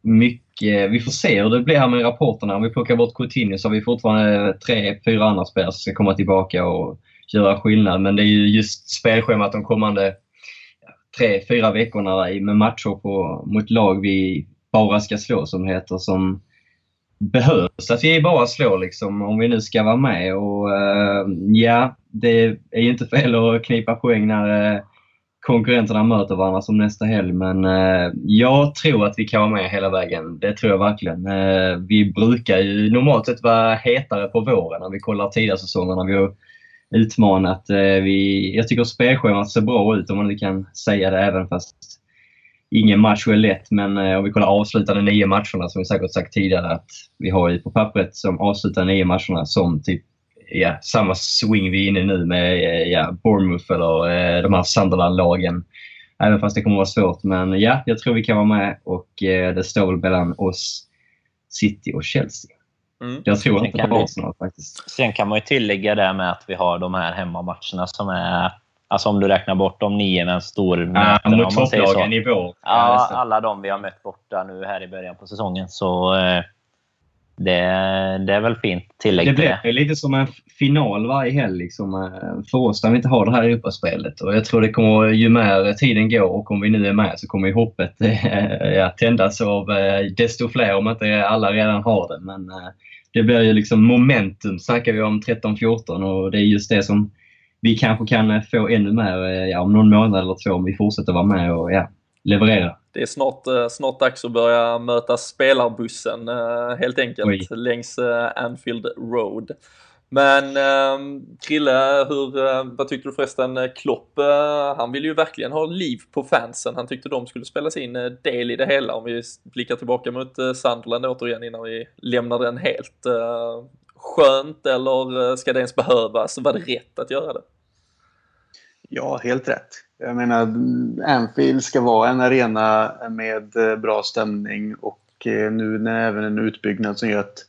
mycket, vi får se hur det blir här med rapporterna. Om vi plockar bort Coutinho så har vi fortfarande tre, fyra andra spelare som ska komma tillbaka och göra skillnad. Men det är ju just spelschemat de kommande tre, fyra veckorna med matcher på, mot lag vi bara ska slå, som det heter, som behövs. Att vi bara slår liksom, om vi nu ska vara med. Och uh, Ja, det är ju inte fel att knipa poäng när uh, konkurrenterna möter varandra som nästa helg. Men eh, jag tror att vi kan vara med hela vägen. Det tror jag verkligen. Eh, vi brukar ju normalt sett vara hetare på våren när vi kollar tidiga när Vi har utmanat. Eh, vi, jag tycker spelschemat ser bra ut om man inte kan säga det även fast ingen match är lätt. Men eh, om vi kollar avslutande nio matcherna som vi säkert sagt tidigare att vi har ju på pappret som avslutande nio matcherna som typ ja, samma swing vi är inne nu med ja, Bournemouth eller eh, de här Sunderland-lagen. Även fast det kommer vara svårt. Men ja, jag tror vi kan vara med och eh, det står väl mellan oss, City och Chelsea. Mm. Jag tror inte på Arsenal faktiskt. Sen kan man ju tillägga det med att vi har de här hemmamatcherna som är Alltså om du räknar bort de nio med en stor möten. Ja, mot topplagen i vår. Ja, alla de vi har mött borta nu här i början på säsongen. Så eh, det, det är väl fint tillägg Det blir det. lite som en final varje helg liksom, eh, för oss när vi inte har det här Europaspelet. Och jag tror det kommer, ju mer tiden går och om vi nu är med så kommer ju hoppet äh, tändas av äh, desto fler om inte alla redan har det. Men äh, det blir ju liksom momentum snackar vi om 13-14 och det är just det som vi kanske kan få ännu mer ja, om någon månad eller två om vi fortsätter vara med och ja, leverera det är snart, eh, snart dags att börja möta spelarbussen eh, helt enkelt Oj. längs eh, Anfield Road. Men Krille, hur, vad tyckte du förresten? Klopp, han vill ju verkligen ha liv på fansen. Han tyckte de skulle spela sin del i det hela. Om vi blickar tillbaka mot Sunderland återigen innan vi lämnar den helt. Skönt eller ska det ens behövas? Var det rätt att göra det? Ja, helt rätt. Jag menar, Anfield ska vara en arena med eh, bra stämning och eh, nu när även en utbyggnad som gör att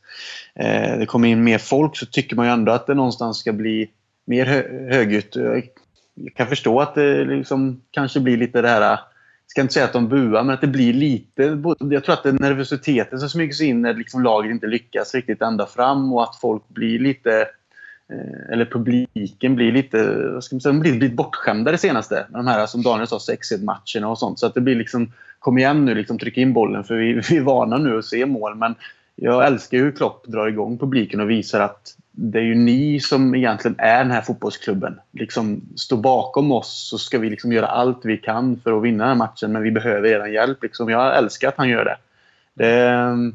eh, det kommer in mer folk så tycker man ju ändå att det någonstans ska bli mer hö högljutt. Jag kan förstå att det liksom kanske blir lite det här jag ska inte säga att de buar, men att det blir lite... Jag tror att det är nervositeten som smyger sig in när liksom laget inte lyckas riktigt ända fram och att folk blir lite Eh, eller publiken blir lite, vad ska man säga, de blir, lite bortskämda det senaste. De här som Daniel sa, 6-1-matcherna och sånt. Så att det blir liksom, kom igen nu, liksom, tryck in bollen för vi, vi är vana nu att se mål. Men jag älskar hur Klopp drar igång publiken och visar att det är ju ni som egentligen är den här fotbollsklubben. Liksom, stå bakom oss så ska vi liksom göra allt vi kan för att vinna den här matchen men vi behöver er hjälp. Liksom. Jag älskar att han gör det. det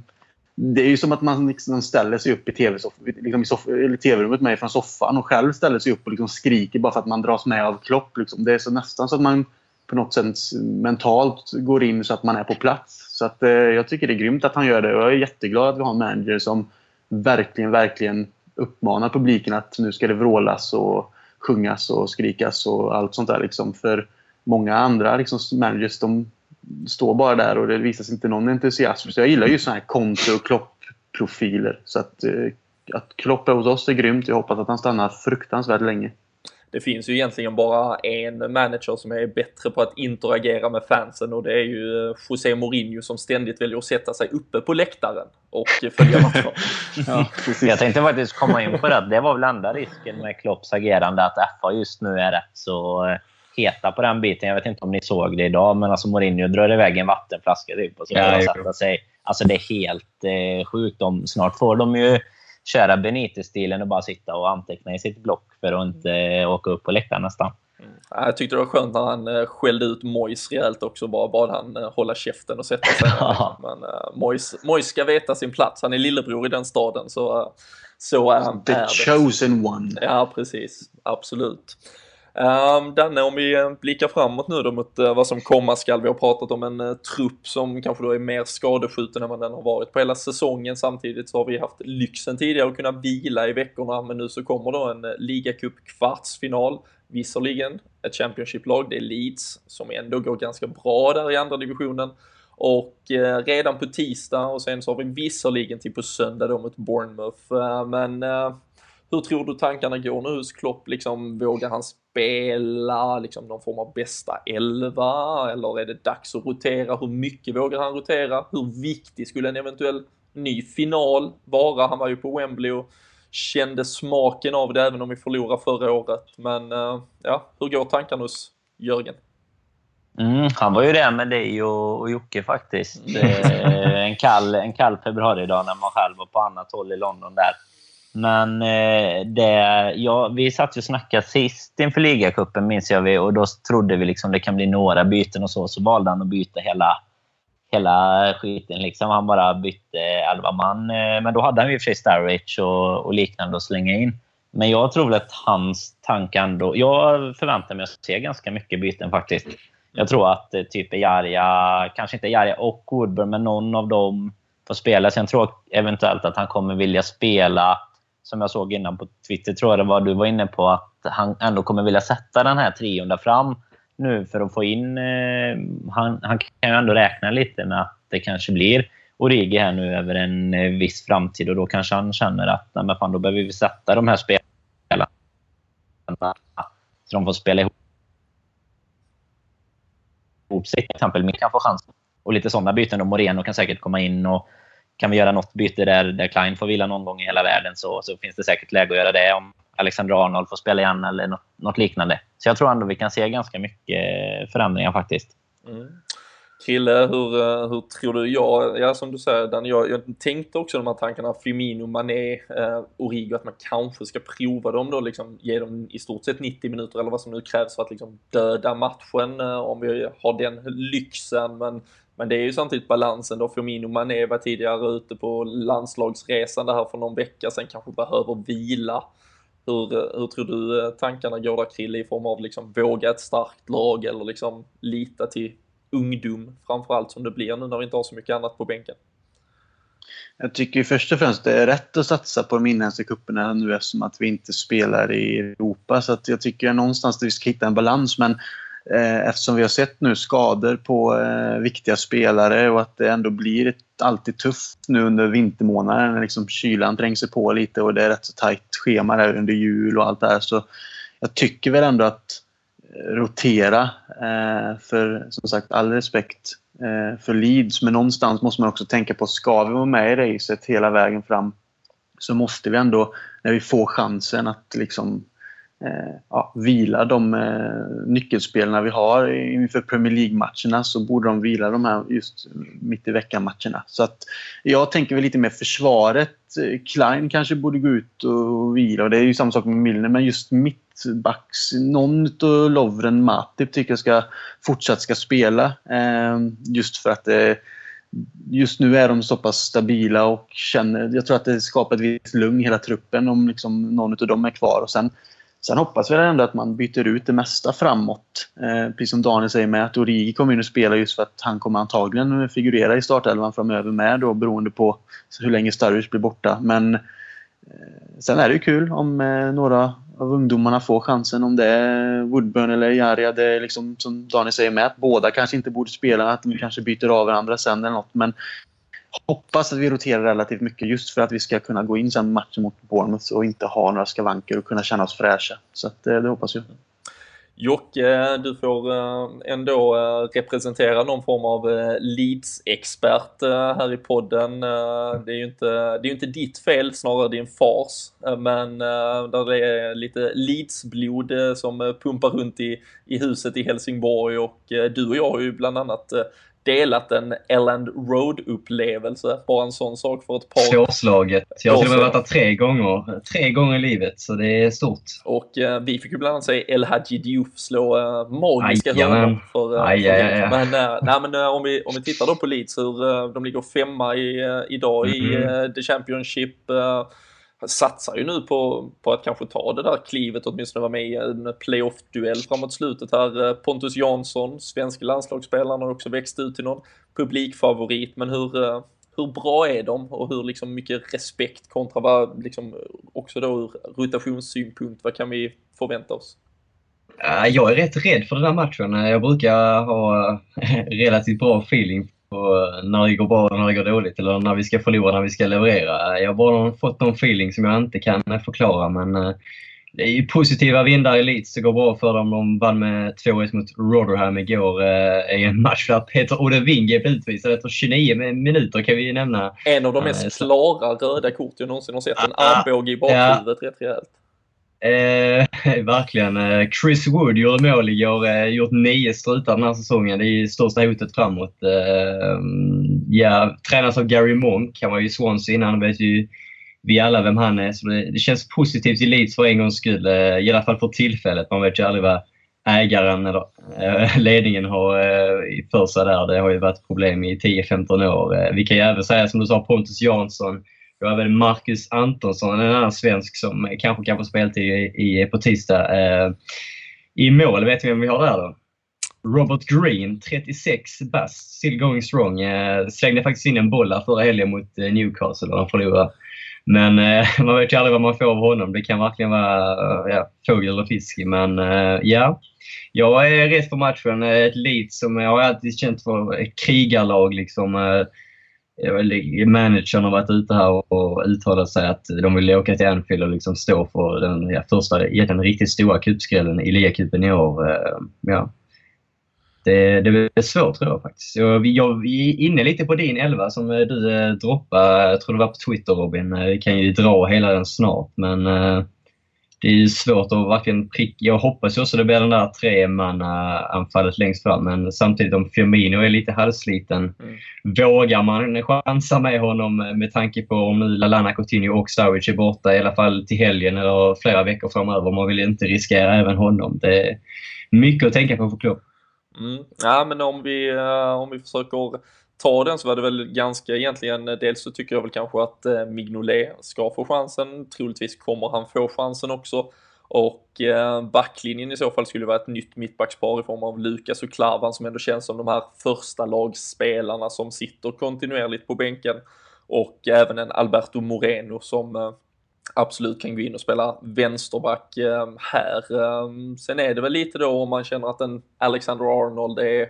det är ju som att man liksom ställer sig upp i liksom tv-rummet liksom TV med mig från soffan och själv ställer sig upp och liksom skriker bara för att man dras med av Klopp. Liksom. Det är så nästan så att man på något sätt mentalt går in så att man är på plats. Så att, eh, jag tycker det är grymt att han gör det och jag är jätteglad att vi har en manager som verkligen, verkligen uppmanar publiken att nu ska det vrålas och sjungas och skrikas och allt sånt där. Liksom. För många andra liksom, managers de står bara där och det visas inte någon entusiasm. Så jag gillar ju såna här Conte och Klopp-profiler. Så att, eh, att Klopp är hos oss är grymt. Jag hoppas att han stannar fruktansvärt länge. Det finns ju egentligen bara en manager som är bättre på att interagera med fansen och det är ju José Mourinho som ständigt väljer att sätta sig uppe på läktaren och följa matchen. ja, jag tänkte faktiskt komma in på det. Det var väl enda risken med Klopps agerande att FA just nu är rätt så eh, heta på den biten. Jag vet inte om ni såg det idag, men alltså Mourinho drar iväg en vattenflaska typ, och så ja, sätta sig. Alltså det är helt eh, sjukt. De, snart får de ju köra Benitez-stilen och bara sitta och anteckna i sitt block för att inte eh, åka upp på läktaren nästan. Mm. Jag tyckte det var skönt när han uh, skällde ut Mois rejält också, bara bad han uh, hålla käften och sätta sig ner. Men uh, Mois, Mois ska veta sin plats, han är lillebror i den staden så, uh, så är han. The chosen one. Ja, precis. Absolut. Um, Danne, om vi eh, blickar framåt nu då mot uh, vad som komma skall. Vi har pratat om en uh, trupp som kanske då är mer skadeskjuten än vad den har varit på hela säsongen. Samtidigt så har vi haft lyxen tidigare att kunna vila i veckorna, men nu så kommer då en uh, ligacup kvartsfinal. Visserligen ett Championship-lag, det är Leeds, som ändå går ganska bra där i andra divisionen. Och eh, redan på tisdag och sen så har vi visserligen till på söndag då mot Bournemouth. Eh, men eh, hur tror du tankarna går nu hos Klopp? Liksom, vågar han spela liksom, någon form av bästa elva? Eller är det dags att rotera? Hur mycket vågar han rotera? Hur viktig skulle en eventuell ny final vara? Han var ju på Wembley och kände smaken av det även om vi förlorade förra året. Men uh, ja, hur går tankarna hos Jörgen? Mm, han var ju där med dig och, och Jocke faktiskt. en, kall, en kall februaridag när man själv var på annat håll i London där. Men eh, det, ja, vi satt ju och snackade sist inför ligacupen minns jag. Vi, och då trodde vi liksom det kan bli några byten och så. Så valde han att byta hela, hela skiten. Liksom. Han bara bytte elva man. Eh, men då hade han ju i och för sig Starwich och, och liknande att slänga in. Men jag tror väl att hans tanke ändå... Jag förväntar mig att se ganska mycket byten faktiskt. Jag tror att eh, typ Jarja, kanske inte Jarja och Woodburn, men någon av dem får spela. Sen tror jag eventuellt att han kommer vilja spela som jag såg innan på Twitter, tror jag det var du var inne på, att han ändå kommer vilja sätta den här trion där fram nu för att få in... Eh, han, han kan ju ändå räkna lite med att det kanske blir Origi här nu över en eh, viss framtid och då kanske han känner att nej, men fan, då behöver vi sätta de här spelarna så de får spela ihop sig. Till exempel, Mick kan få chansen. Och lite sådana byten. Då Moreno kan säkert komma in och kan vi göra något byte där, där Klein får vila någon gång i hela världen så, så finns det säkert läge att göra det. Om Alexander Arnold får spela igen eller något, något liknande. Så jag tror ändå vi kan se ganska mycket förändringar faktiskt. Mm. Krille, hur, eh, hur tror du? Jag, ja, som du säger Dan, jag, jag tänkte också de här tankarna, Firmino, Mané, eh, Origo, att man kanske ska prova dem då, liksom ge dem i stort sett 90 minuter eller vad som nu krävs för att liksom döda matchen, eh, om vi har den lyxen. Men men det är ju samtidigt balansen då. Firmino Mané var tidigare ute på landslagsresan det här för någon vecka sedan, kanske behöver vila. Hur, hur tror du eh, tankarna går där Krille i form av liksom våga ett starkt lag eller liksom lita till ungdom framförallt som det blir nu när vi inte har så mycket annat på bänken? Jag tycker först och främst det är rätt att satsa på de inhemska cuperna nu eftersom att vi inte spelar i Europa. Så att jag tycker någonstans att vi ska hitta en balans. Men Eh, eftersom vi har sett nu skador på eh, viktiga spelare och att det ändå blir ett, alltid tufft nu under vintermånaderna när liksom kylan tränger sig på lite och det är rätt så tajt schema där under jul och allt det här. Så jag tycker väl ändå att eh, rotera. Eh, för som sagt, all respekt eh, för Leeds, men någonstans måste man också tänka på, ska vi vara med i racet hela vägen fram så måste vi ändå, när vi får chansen att liksom eh, Eh, ja, vila de eh, nyckelspelarna vi har inför Premier League-matcherna så borde de vila de här just mitt i veckan-matcherna. Så att jag tänker väl lite mer försvaret. Eh, Klein kanske borde gå ut och vila och det är ju samma sak med Milner men just mittbacks, någon av Lovren Matip tycker jag ska fortsatt ska spela. Eh, just för att eh, just nu är de så pass stabila och känner, jag tror att det skapar ett visst lugn i hela truppen om liksom någon av dem är kvar. Och sen Sen hoppas vi ändå att man byter ut det mesta framåt. Eh, precis som Daniel säger med att Origi kommer in och spelar just för att han kommer antagligen figurera i startelvan framöver med då beroende på hur länge Sturridge blir borta. Men eh, sen är det ju kul om eh, några av ungdomarna får chansen. Om det är Woodburn eller Jaria. Det är liksom som Daniel säger med att båda kanske inte borde spela. Att de kanske byter av varandra sen eller något. Men hoppas att vi roterar relativt mycket just för att vi ska kunna gå in sen matchen mot Bournemouth och inte ha några skavanker och kunna känna oss fräscha. Så att, eh, det hoppas jag. Jocke, eh, du får eh, ändå representera någon form av Leeds-expert här i podden. Det är ju inte, det är inte ditt fel, snarare din fars. Men där det är lite Leeds-blod som pumpar runt i, i huset i Helsingborg och du och jag har ju bland annat delat en Elland Road-upplevelse. Bara en sån sak för ett par... Svårslaget. Jag har till och med varit där tre gånger. Tre gånger i livet, så det är stort. Och eh, vi fick ju bland annat se El Hadji Diouf slå eh, magiska hörnor för, eh, aj, för aj, aj, Men, eh, nej, men eh, om, vi, om vi tittar då på Leeds, hur eh, de ligger femma i, eh, idag i Mhm. eh, The Championship satsar ju nu på, på att kanske ta det där klivet, åtminstone vara med i en playoff-duell framåt slutet här. Eh, Pontus Jansson, svensk landslagsspelaren, har också växt ut till någon publikfavorit. Men hur, eh, hur bra är de och hur liksom mycket respekt kontra vad, liksom, också då ur rotationssynpunkt, vad kan vi förvänta oss? Jag är rätt rädd för den här matchen. Jag brukar ha relativt bra feeling på när det går bra och när det går dåligt eller när vi ska förlora när vi ska leverera. Jag har bara fått någon feeling som jag inte kan förklara men eh, det är ju positiva vindar i Leeds. Det går bra för dem. De vann med 2-1 mot Rotherham igår eh, i en match där Peter Odevinge blev utvisad efter 29 minuter kan vi ju nämna. En av de Ja, mest klara röda kort jag någonsin har sett. En Ah, armbåge i bakhuvudet rätt rejält. Eh, verkligen. Eh, Chris Wood gjorde mål igår. Eh, gjort nio strutar den här säsongen. Det är största hotet framåt. Eh, ja, tränas av Gary Monk. Han var ju i Swansea innan. vet ju vi alla vem han är. Så det, det känns positivt i Leeds för en gångs skull. Eh, I alla fall för tillfället. Man vet ju aldrig vad ägaren eller eh, ledningen har eh, för sig där. Det har ju varit problem i 10-15 år. Eh, vi kan ju även säga som du sa Pontus Jansson. Vi har även Marcus Antonsson, en annan svensk som kanske kan få speltid i, i, på tisdag. Eh, I mål, vet vi vem vi har där då? Robert Green, 36 bast, still going strong. Eh, slängde faktiskt in en boll där förra helgen mot eh, Newcastle och de förlorade. Men eh, man vet ju aldrig vad man får av honom. Det kan verkligen vara eh, ja, fågel eller fisk. Men eh, ja, jag är rätt för matchen. Eh, ett Leeds som jag har alltid känt för ett krigarlag. Liksom, eh, Eh, managern har varit ute här och- och uttalat sig att de vill åka till Anfield och liksom stå för den ja, första, den riktigt stora cupskrällen i ligacupen i år. Eh, ja. Det, det blir svårt tror jag faktiskt. Jag, jag, vi är inne lite på din elva som eh, du droppade, jag tror det var på Twitter Robin. Vi kan ju dra hela den snart men det är ju svårt att verkligen pricka. Jag hoppas ju också det blir den där tremanna-anfallet längst fram men samtidigt om Firmino är lite halvsliten Mm. Vågar man chansa med honom med tanke på om nu Lallana Coutinho och Sturridge är borta i alla fall till helgen eller flera veckor framöver. Man vill inte riskera även honom. Det är mycket att tänka på för Klopp. Mm. Ja, men om vi, eh, om vi försöker ta den så var det väl ganska egentligen, dels så tycker jag väl kanske att eh, Mignolet ska få chansen, troligtvis kommer han få chansen också. Och eh, backlinjen i så fall skulle vara ett nytt mittbackspar i form av Lukas och Klavan som ändå känns som de här första lagsspelarna som sitter kontinuerligt på bänken. Och även en Alberto Moreno som eh, absolut kan gå in och spela vänsterback eh, här. Eh, sen är det väl lite då om man känner att en Alexander Arnold är,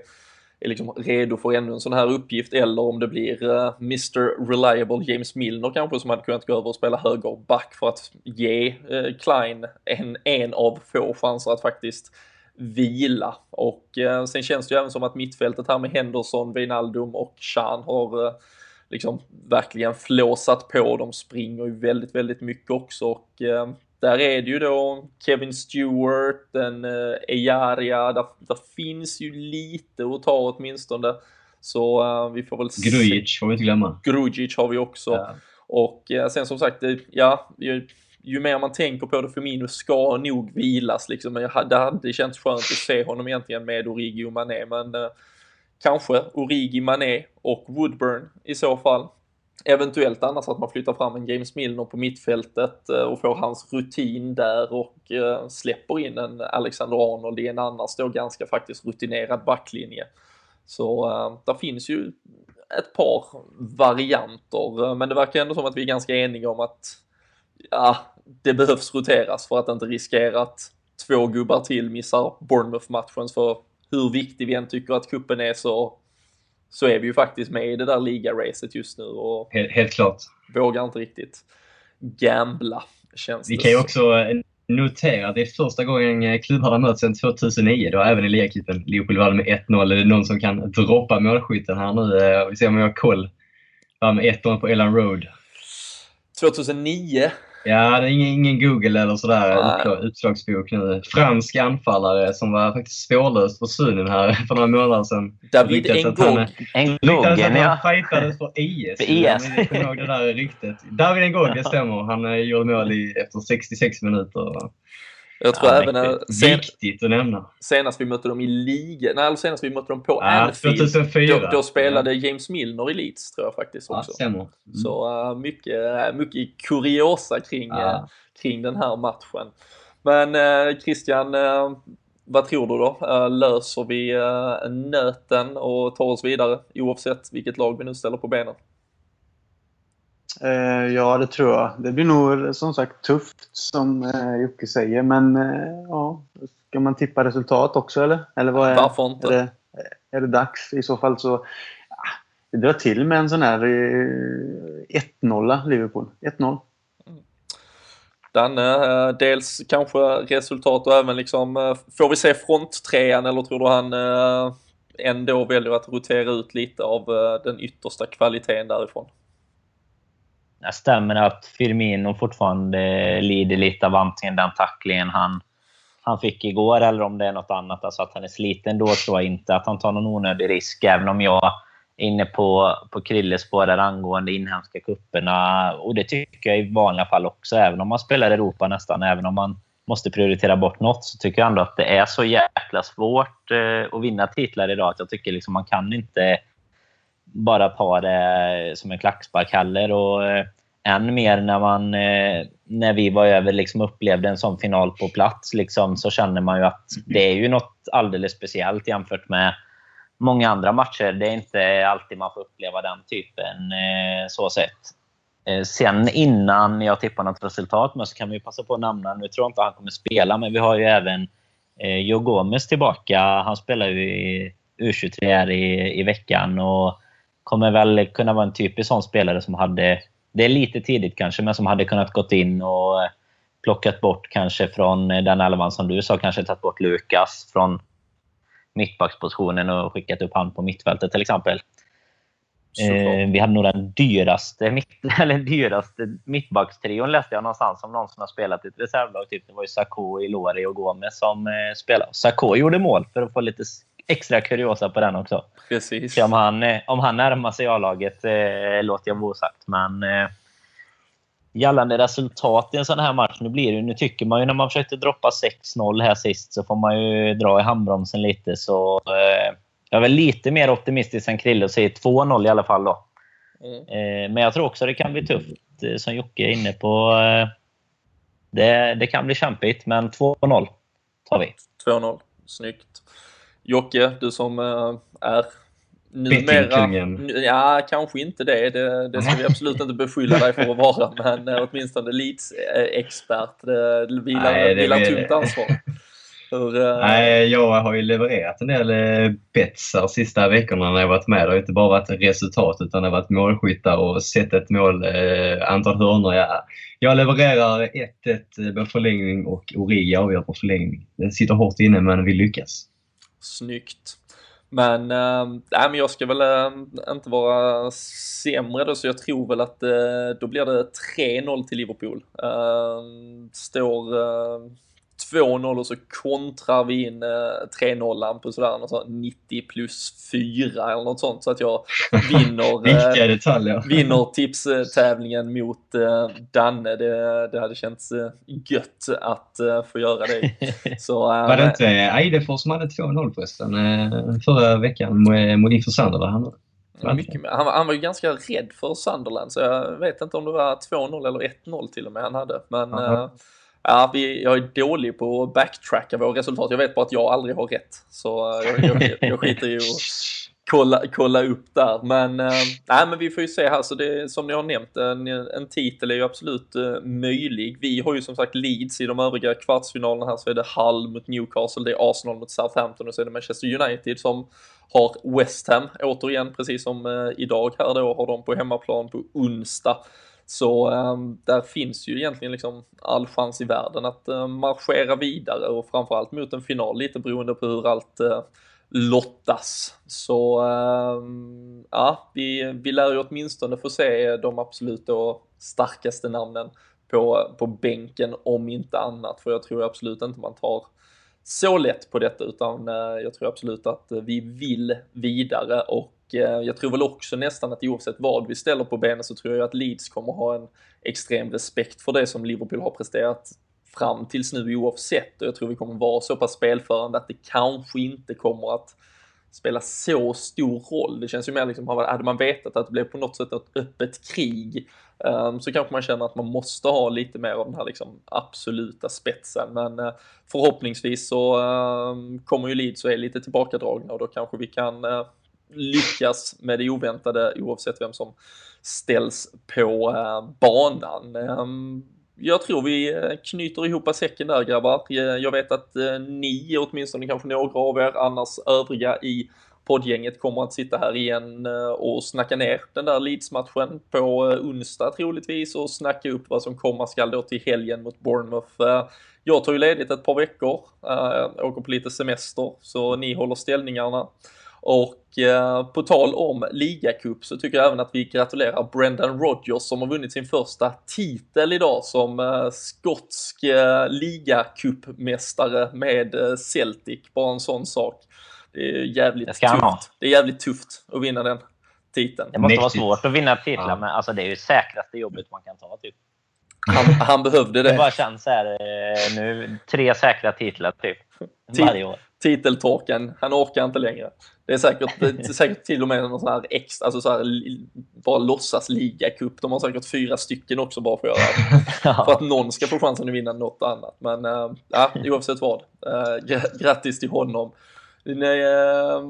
är liksom redo för ännu en sån här uppgift eller om det blir eh, uh, Mr Reliable James Milner kanske som hade kunnat gå över och spela högerback för att ge uh, Klein en, en av få chanser att faktiskt vila. Och uh, sen känns det ju även som att mittfältet här med Henderson, Wijnaldum och Chan har liksom verkligen flåsat på. De springer ju väldigt, väldigt mycket också och där är det ju då Kevin Stewart, en eh, Ejaria, där, där finns ju lite att ta åtminstone. Så eh, vi får väl se. Grujic får vi inte glömma. Grujic har vi också. Ja. Och eh, sen som sagt, det- ja, ju, ju mer man tänker på det, Firmino ska nog vilas liksom. Men jag hade- det hade känts skönt att se honom egentligen med Origi och Mané, men eh, kanske Origi, Mané och Woodburn i så fall. Eventuellt annars att man flyttar fram en James Milner på mittfältet eh, och får hans rutin där och eh, släpper in en Alexander Arnold i en annars då ganska faktiskt rutinerad backlinje. Så eh, där finns ju ett par varianter, men det verkar ändå som att vi är ganska eniga om att ja, det behövs roteras för att inte riskera att två gubbar till missar Bournemouth-matchen. För hur viktig vi än tycker att kuppen är så, så är vi ju faktiskt med i det där ligaracet just nu och Helt, helt klart. vågar inte riktigt gambla, känns Vi det kan ju också eh, notera att det är första gången eh, klubbarna möts sedan 2009. Då även i ligacupen. Liverpool vann med 1-0. Är det någon som kan droppa målskytten här nu? Eh, Vi ser om jag har koll. Vann med 1-0 på Elland Road. 2009, Ja, det är ingen, ingen Google eller sådär utslagsbok nu. Fransk anfallare som var faktiskt spårlöst försvunnen här för några månader sedan. David Ngog. Ngoggen, ja. Han fightades för IS. För IS. Jag kommer ihåg det där ryktet. David Ngog, det stämmer. Han eh, gjorde mål i, efter 66 minuter. Jag tror Ja, även eh, viktigt. sen, Viktigt att nämna. senast vi mötte dem i ligan, nej, eller senast vi mötte dem på Ja, Anfield, 2004. då, då spelade James Milner i Leeds tror jag faktiskt Ja, också. stämmer. Mm. Så uh, mycket, mycket kuriosa kring, Ja. eh, kring den här matchen. Men eh, Christian, eh, vad tror du då? Eh, löser vi uh, nöten och tar oss vidare oavsett vilket lag vi nu ställer på benen? Eh, ja, det tror jag. Det blir nog som sagt tufft som eh, Jocke säger. Men eh, ja, ska man tippa resultat också eller? Eller vad är, Varför inte? Är det, är det dags? I så fall så... Ja, det drar till med en sån här eh, 1-0 Liverpool. 1-0. Danne, eh, dels kanske resultat och även liksom, eh, får vi se fronttrean eller tror du han eh, ändå väljer att rotera ut lite av eh, den yttersta kvaliteten därifrån? Det stämmer att Firmino fortfarande lider lite av antingen den tacklingen han, han fick igår eller om det är något annat. Alltså att han är sliten då tror jag inte att han tar någon onödig risk. Även om jag är inne på, på Krilles spår där angående inhemska kupperna Och det tycker jag i vanliga fall också. Även om man spelar Europa nästan, även om man måste prioritera bort något, så tycker jag ändå att det är så jäkla svårt eh, att vinna titlar idag. Att jag tycker liksom man kan inte bara ta det som en klackspark heller. Och, eh, än mer när, man, eh, när vi var över liksom upplevde en sån final på plats liksom, så känner man ju att det är ju något alldeles speciellt jämfört med många andra matcher. Det är inte alltid man får uppleva den typen eh, så sett. Sen innan jag tippar något resultat men så kan vi passa på att nämna, nu tror jag inte han kommer spela, men vi har ju även Joe Gomez tillbaka. Han spelar ju i U23 här i, i veckan och kommer väl kunna vara en typisk sån spelare som hade, det är lite tidigt kanske, men som hade kunnat gått in och eh, plockat bort kanske från eh, den elvan som du sa, kanske tagit bort Lukas från mittbackspositionen och skickat upp han på mittfältet till exempel. Eh, vi hade nog den dyraste, mitt, eller dyraste mittbackstrion läste jag någonstans om någon som har spelat i ett reservlag. Typ. Det var ju Sarko, Ilori och Gomez som eh, spelade. Sarko gjorde mål för att få lite extra kuriosa på den också. Precis. Så om han, eh, om han närmar sig A-laget eh, låter jag vara osagt. Men eh, gällande resultat i en sån här match, nu blir det, nu tycker man ju när man försökte droppa 6-0 här sist så får man ju dra i handbromsen lite. Så eh, jag är väl lite mer optimistisk än Krille och säger 2-0 i alla fall då. Mm. Eh, men jag tror också det kan bli tufft, eh, som Jocke är inne på. Eh, det, det kan bli kämpigt, men 2-0 tar vi. 2-0. Snyggt. Jocke, du som eh, är numera... Ja, kanske inte det. det. Det ska vi absolut inte beskylla dig för att vara, men eh, åtminstone Leeds-expert. Det vilar, Nej, det vilar tungt ansvar. Hur, eh, Nej, jag har ju levererat en del bets här sista veckorna när jag varit med. Det har inte bara varit resultat utan det har varit målskyttar och sett ett mål, eh, antal hörnor. Jag, jag levererar 1-1 på förlängning och Origi avgör på förlängning. Det sitter hårt inne men vi lyckas. Snyggt. Men, äh, nej, men jag ska väl äh, inte vara sämre då, så jag tror väl att äh, då blir det 3-0 till Liverpool. Äh, står äh, 2-0 och så kontrar vi in äh, 3-0 på sådär något sånt 90 plus 4 eller något sånt så att jag vinner Viktiga äh, detaljer. vinner tipstävlingen mot äh, Danne. Det, det hade känts äh, gött att äh, få göra det. Så, äh, Var det inte Eidefors som hade 2-0 förresten eh, förra veckan mot- inför Sunderland? Mycket. Han, var- han var ju ganska rädd för Sunderland så jag vet inte om det var 2-0 eller 1-0 till och med han hade. Men eh, ja, vi, jag är dålig på att backtracka våra resultat. Jag vet bara att jag aldrig har rätt. Så eh, jag, jag, jag skiter i att kolla, kolla upp där. Men, eh, nej, men vi får ju se här. Så det, som ni har nämnt, en, en titel är ju absolut eh, möjlig. Vi har ju som sagt Leeds i de övriga kvartsfinalerna här. Så är det Hull mot Newcastle, det är Arsenal mot Southampton och så är det Manchester United som har West Ham återigen, precis som eh, idag här då, har de på hemmaplan på onsdag. Så eh, där finns ju egentligen liksom all chans i världen att eh, marschera vidare och framförallt mot en final, lite beroende på hur allt eh, lottas. Så eh, ja, vi, vi lär ju åtminstone få se de absolut då starkaste namnen på, på bänken om inte annat, för jag tror absolut inte man tar så lätt på detta utan eh, jag tror absolut att vi vill vidare och Eh, jag tror väl också nästan att oavsett vad vi ställer på benen så tror jag att Leeds kommer ha en extrem respekt för det som Liverpool har presterat fram tills nu oavsett och jag tror vi kommer vara så pass spelförande att det kanske inte kommer att spela så stor roll. Det känns ju mer liksom, hade man vetat att det blev på något sätt ett öppet krig ehm, så kanske man känner att man måste ha lite mer av den här liksom absoluta spetsen. Men eh, förhoppningsvis så ehm, kommer ju Leeds och är lite tillbakadragna och då kanske vi kan eh, lyckas med det oväntade oavsett vem som ställs på eh, banan. Ehm, jag tror vi eh, knyter ihop säcken där grabbar. Eh, jag vet att ni, åtminstone kanske några av er, annars övriga i poddgänget kommer att sitta här igen och snacka ner den där Leeds-matchen på onsdag troligtvis och snacka upp vad som komma skall då till helgen mot Bournemouth. Jag tar ju ledigt ett par veckor, åker på lite semester, så ni håller ställningarna. Och eh, på tal om ligacup så tycker jag även att vi gratulerar Brendan Rodgers som har vunnit sin första titel idag som eh, skotsk eh, ligacupmästare med eh, Celtic. Bara en sån sak. Det är jävligt det tufft. Det är jävligt tufft att vinna den titeln. Det måste Mäktigt. vara svårt att vinna titlar, ja. men alltså, det är ju säkraste jobbet man kan ta. Typ. Han, han behövde det. Det bara känns här, eh, nu, tre säkra titlar typ. Varje år titeltorken, han orkar inte längre. Det är säkert, det är säkert till och med någon sån här extra, alltså så här, bara låtsas ligacup. De har säkert fyra stycken också bara för att göra ja. För att någon ska få chansen att vinna något annat. Men äh, ja, oavsett vad. Äh, grattis till honom. Nej, äh,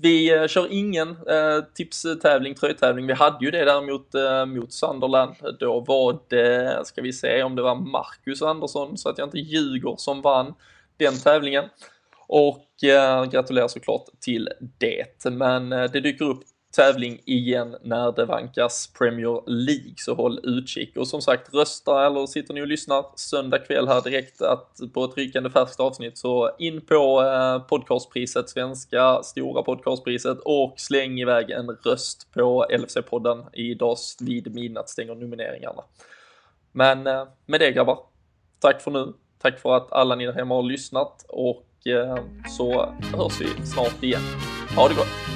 vi eh, kör ingen äh, tipstävling, tröjtävling. Vi hade ju det däremot äh, eh, mot Sunderland. Då var det, ska vi se om det var Marcus Andersson så att jag inte ljuger som vann den tävlingen. Och eh, gratulerar såklart till det. Men eh, det dyker upp tävling igen när det vankas Premier League, så håll utkik. Och som sagt, rösta eller sitter ni och lyssnar söndag kväll här direkt att på ett rykande färskt avsnitt så in på eh, podcastpriset, svenska stora podcastpriset och släng iväg en röst på LFC-podden. Idag vid midnatt stänger nomineringarna. Men eh, med det grabbar, tack för nu. Tack för att alla ni där hemma har lyssnat och eh, så hörs vi snart igen. Ha det gott!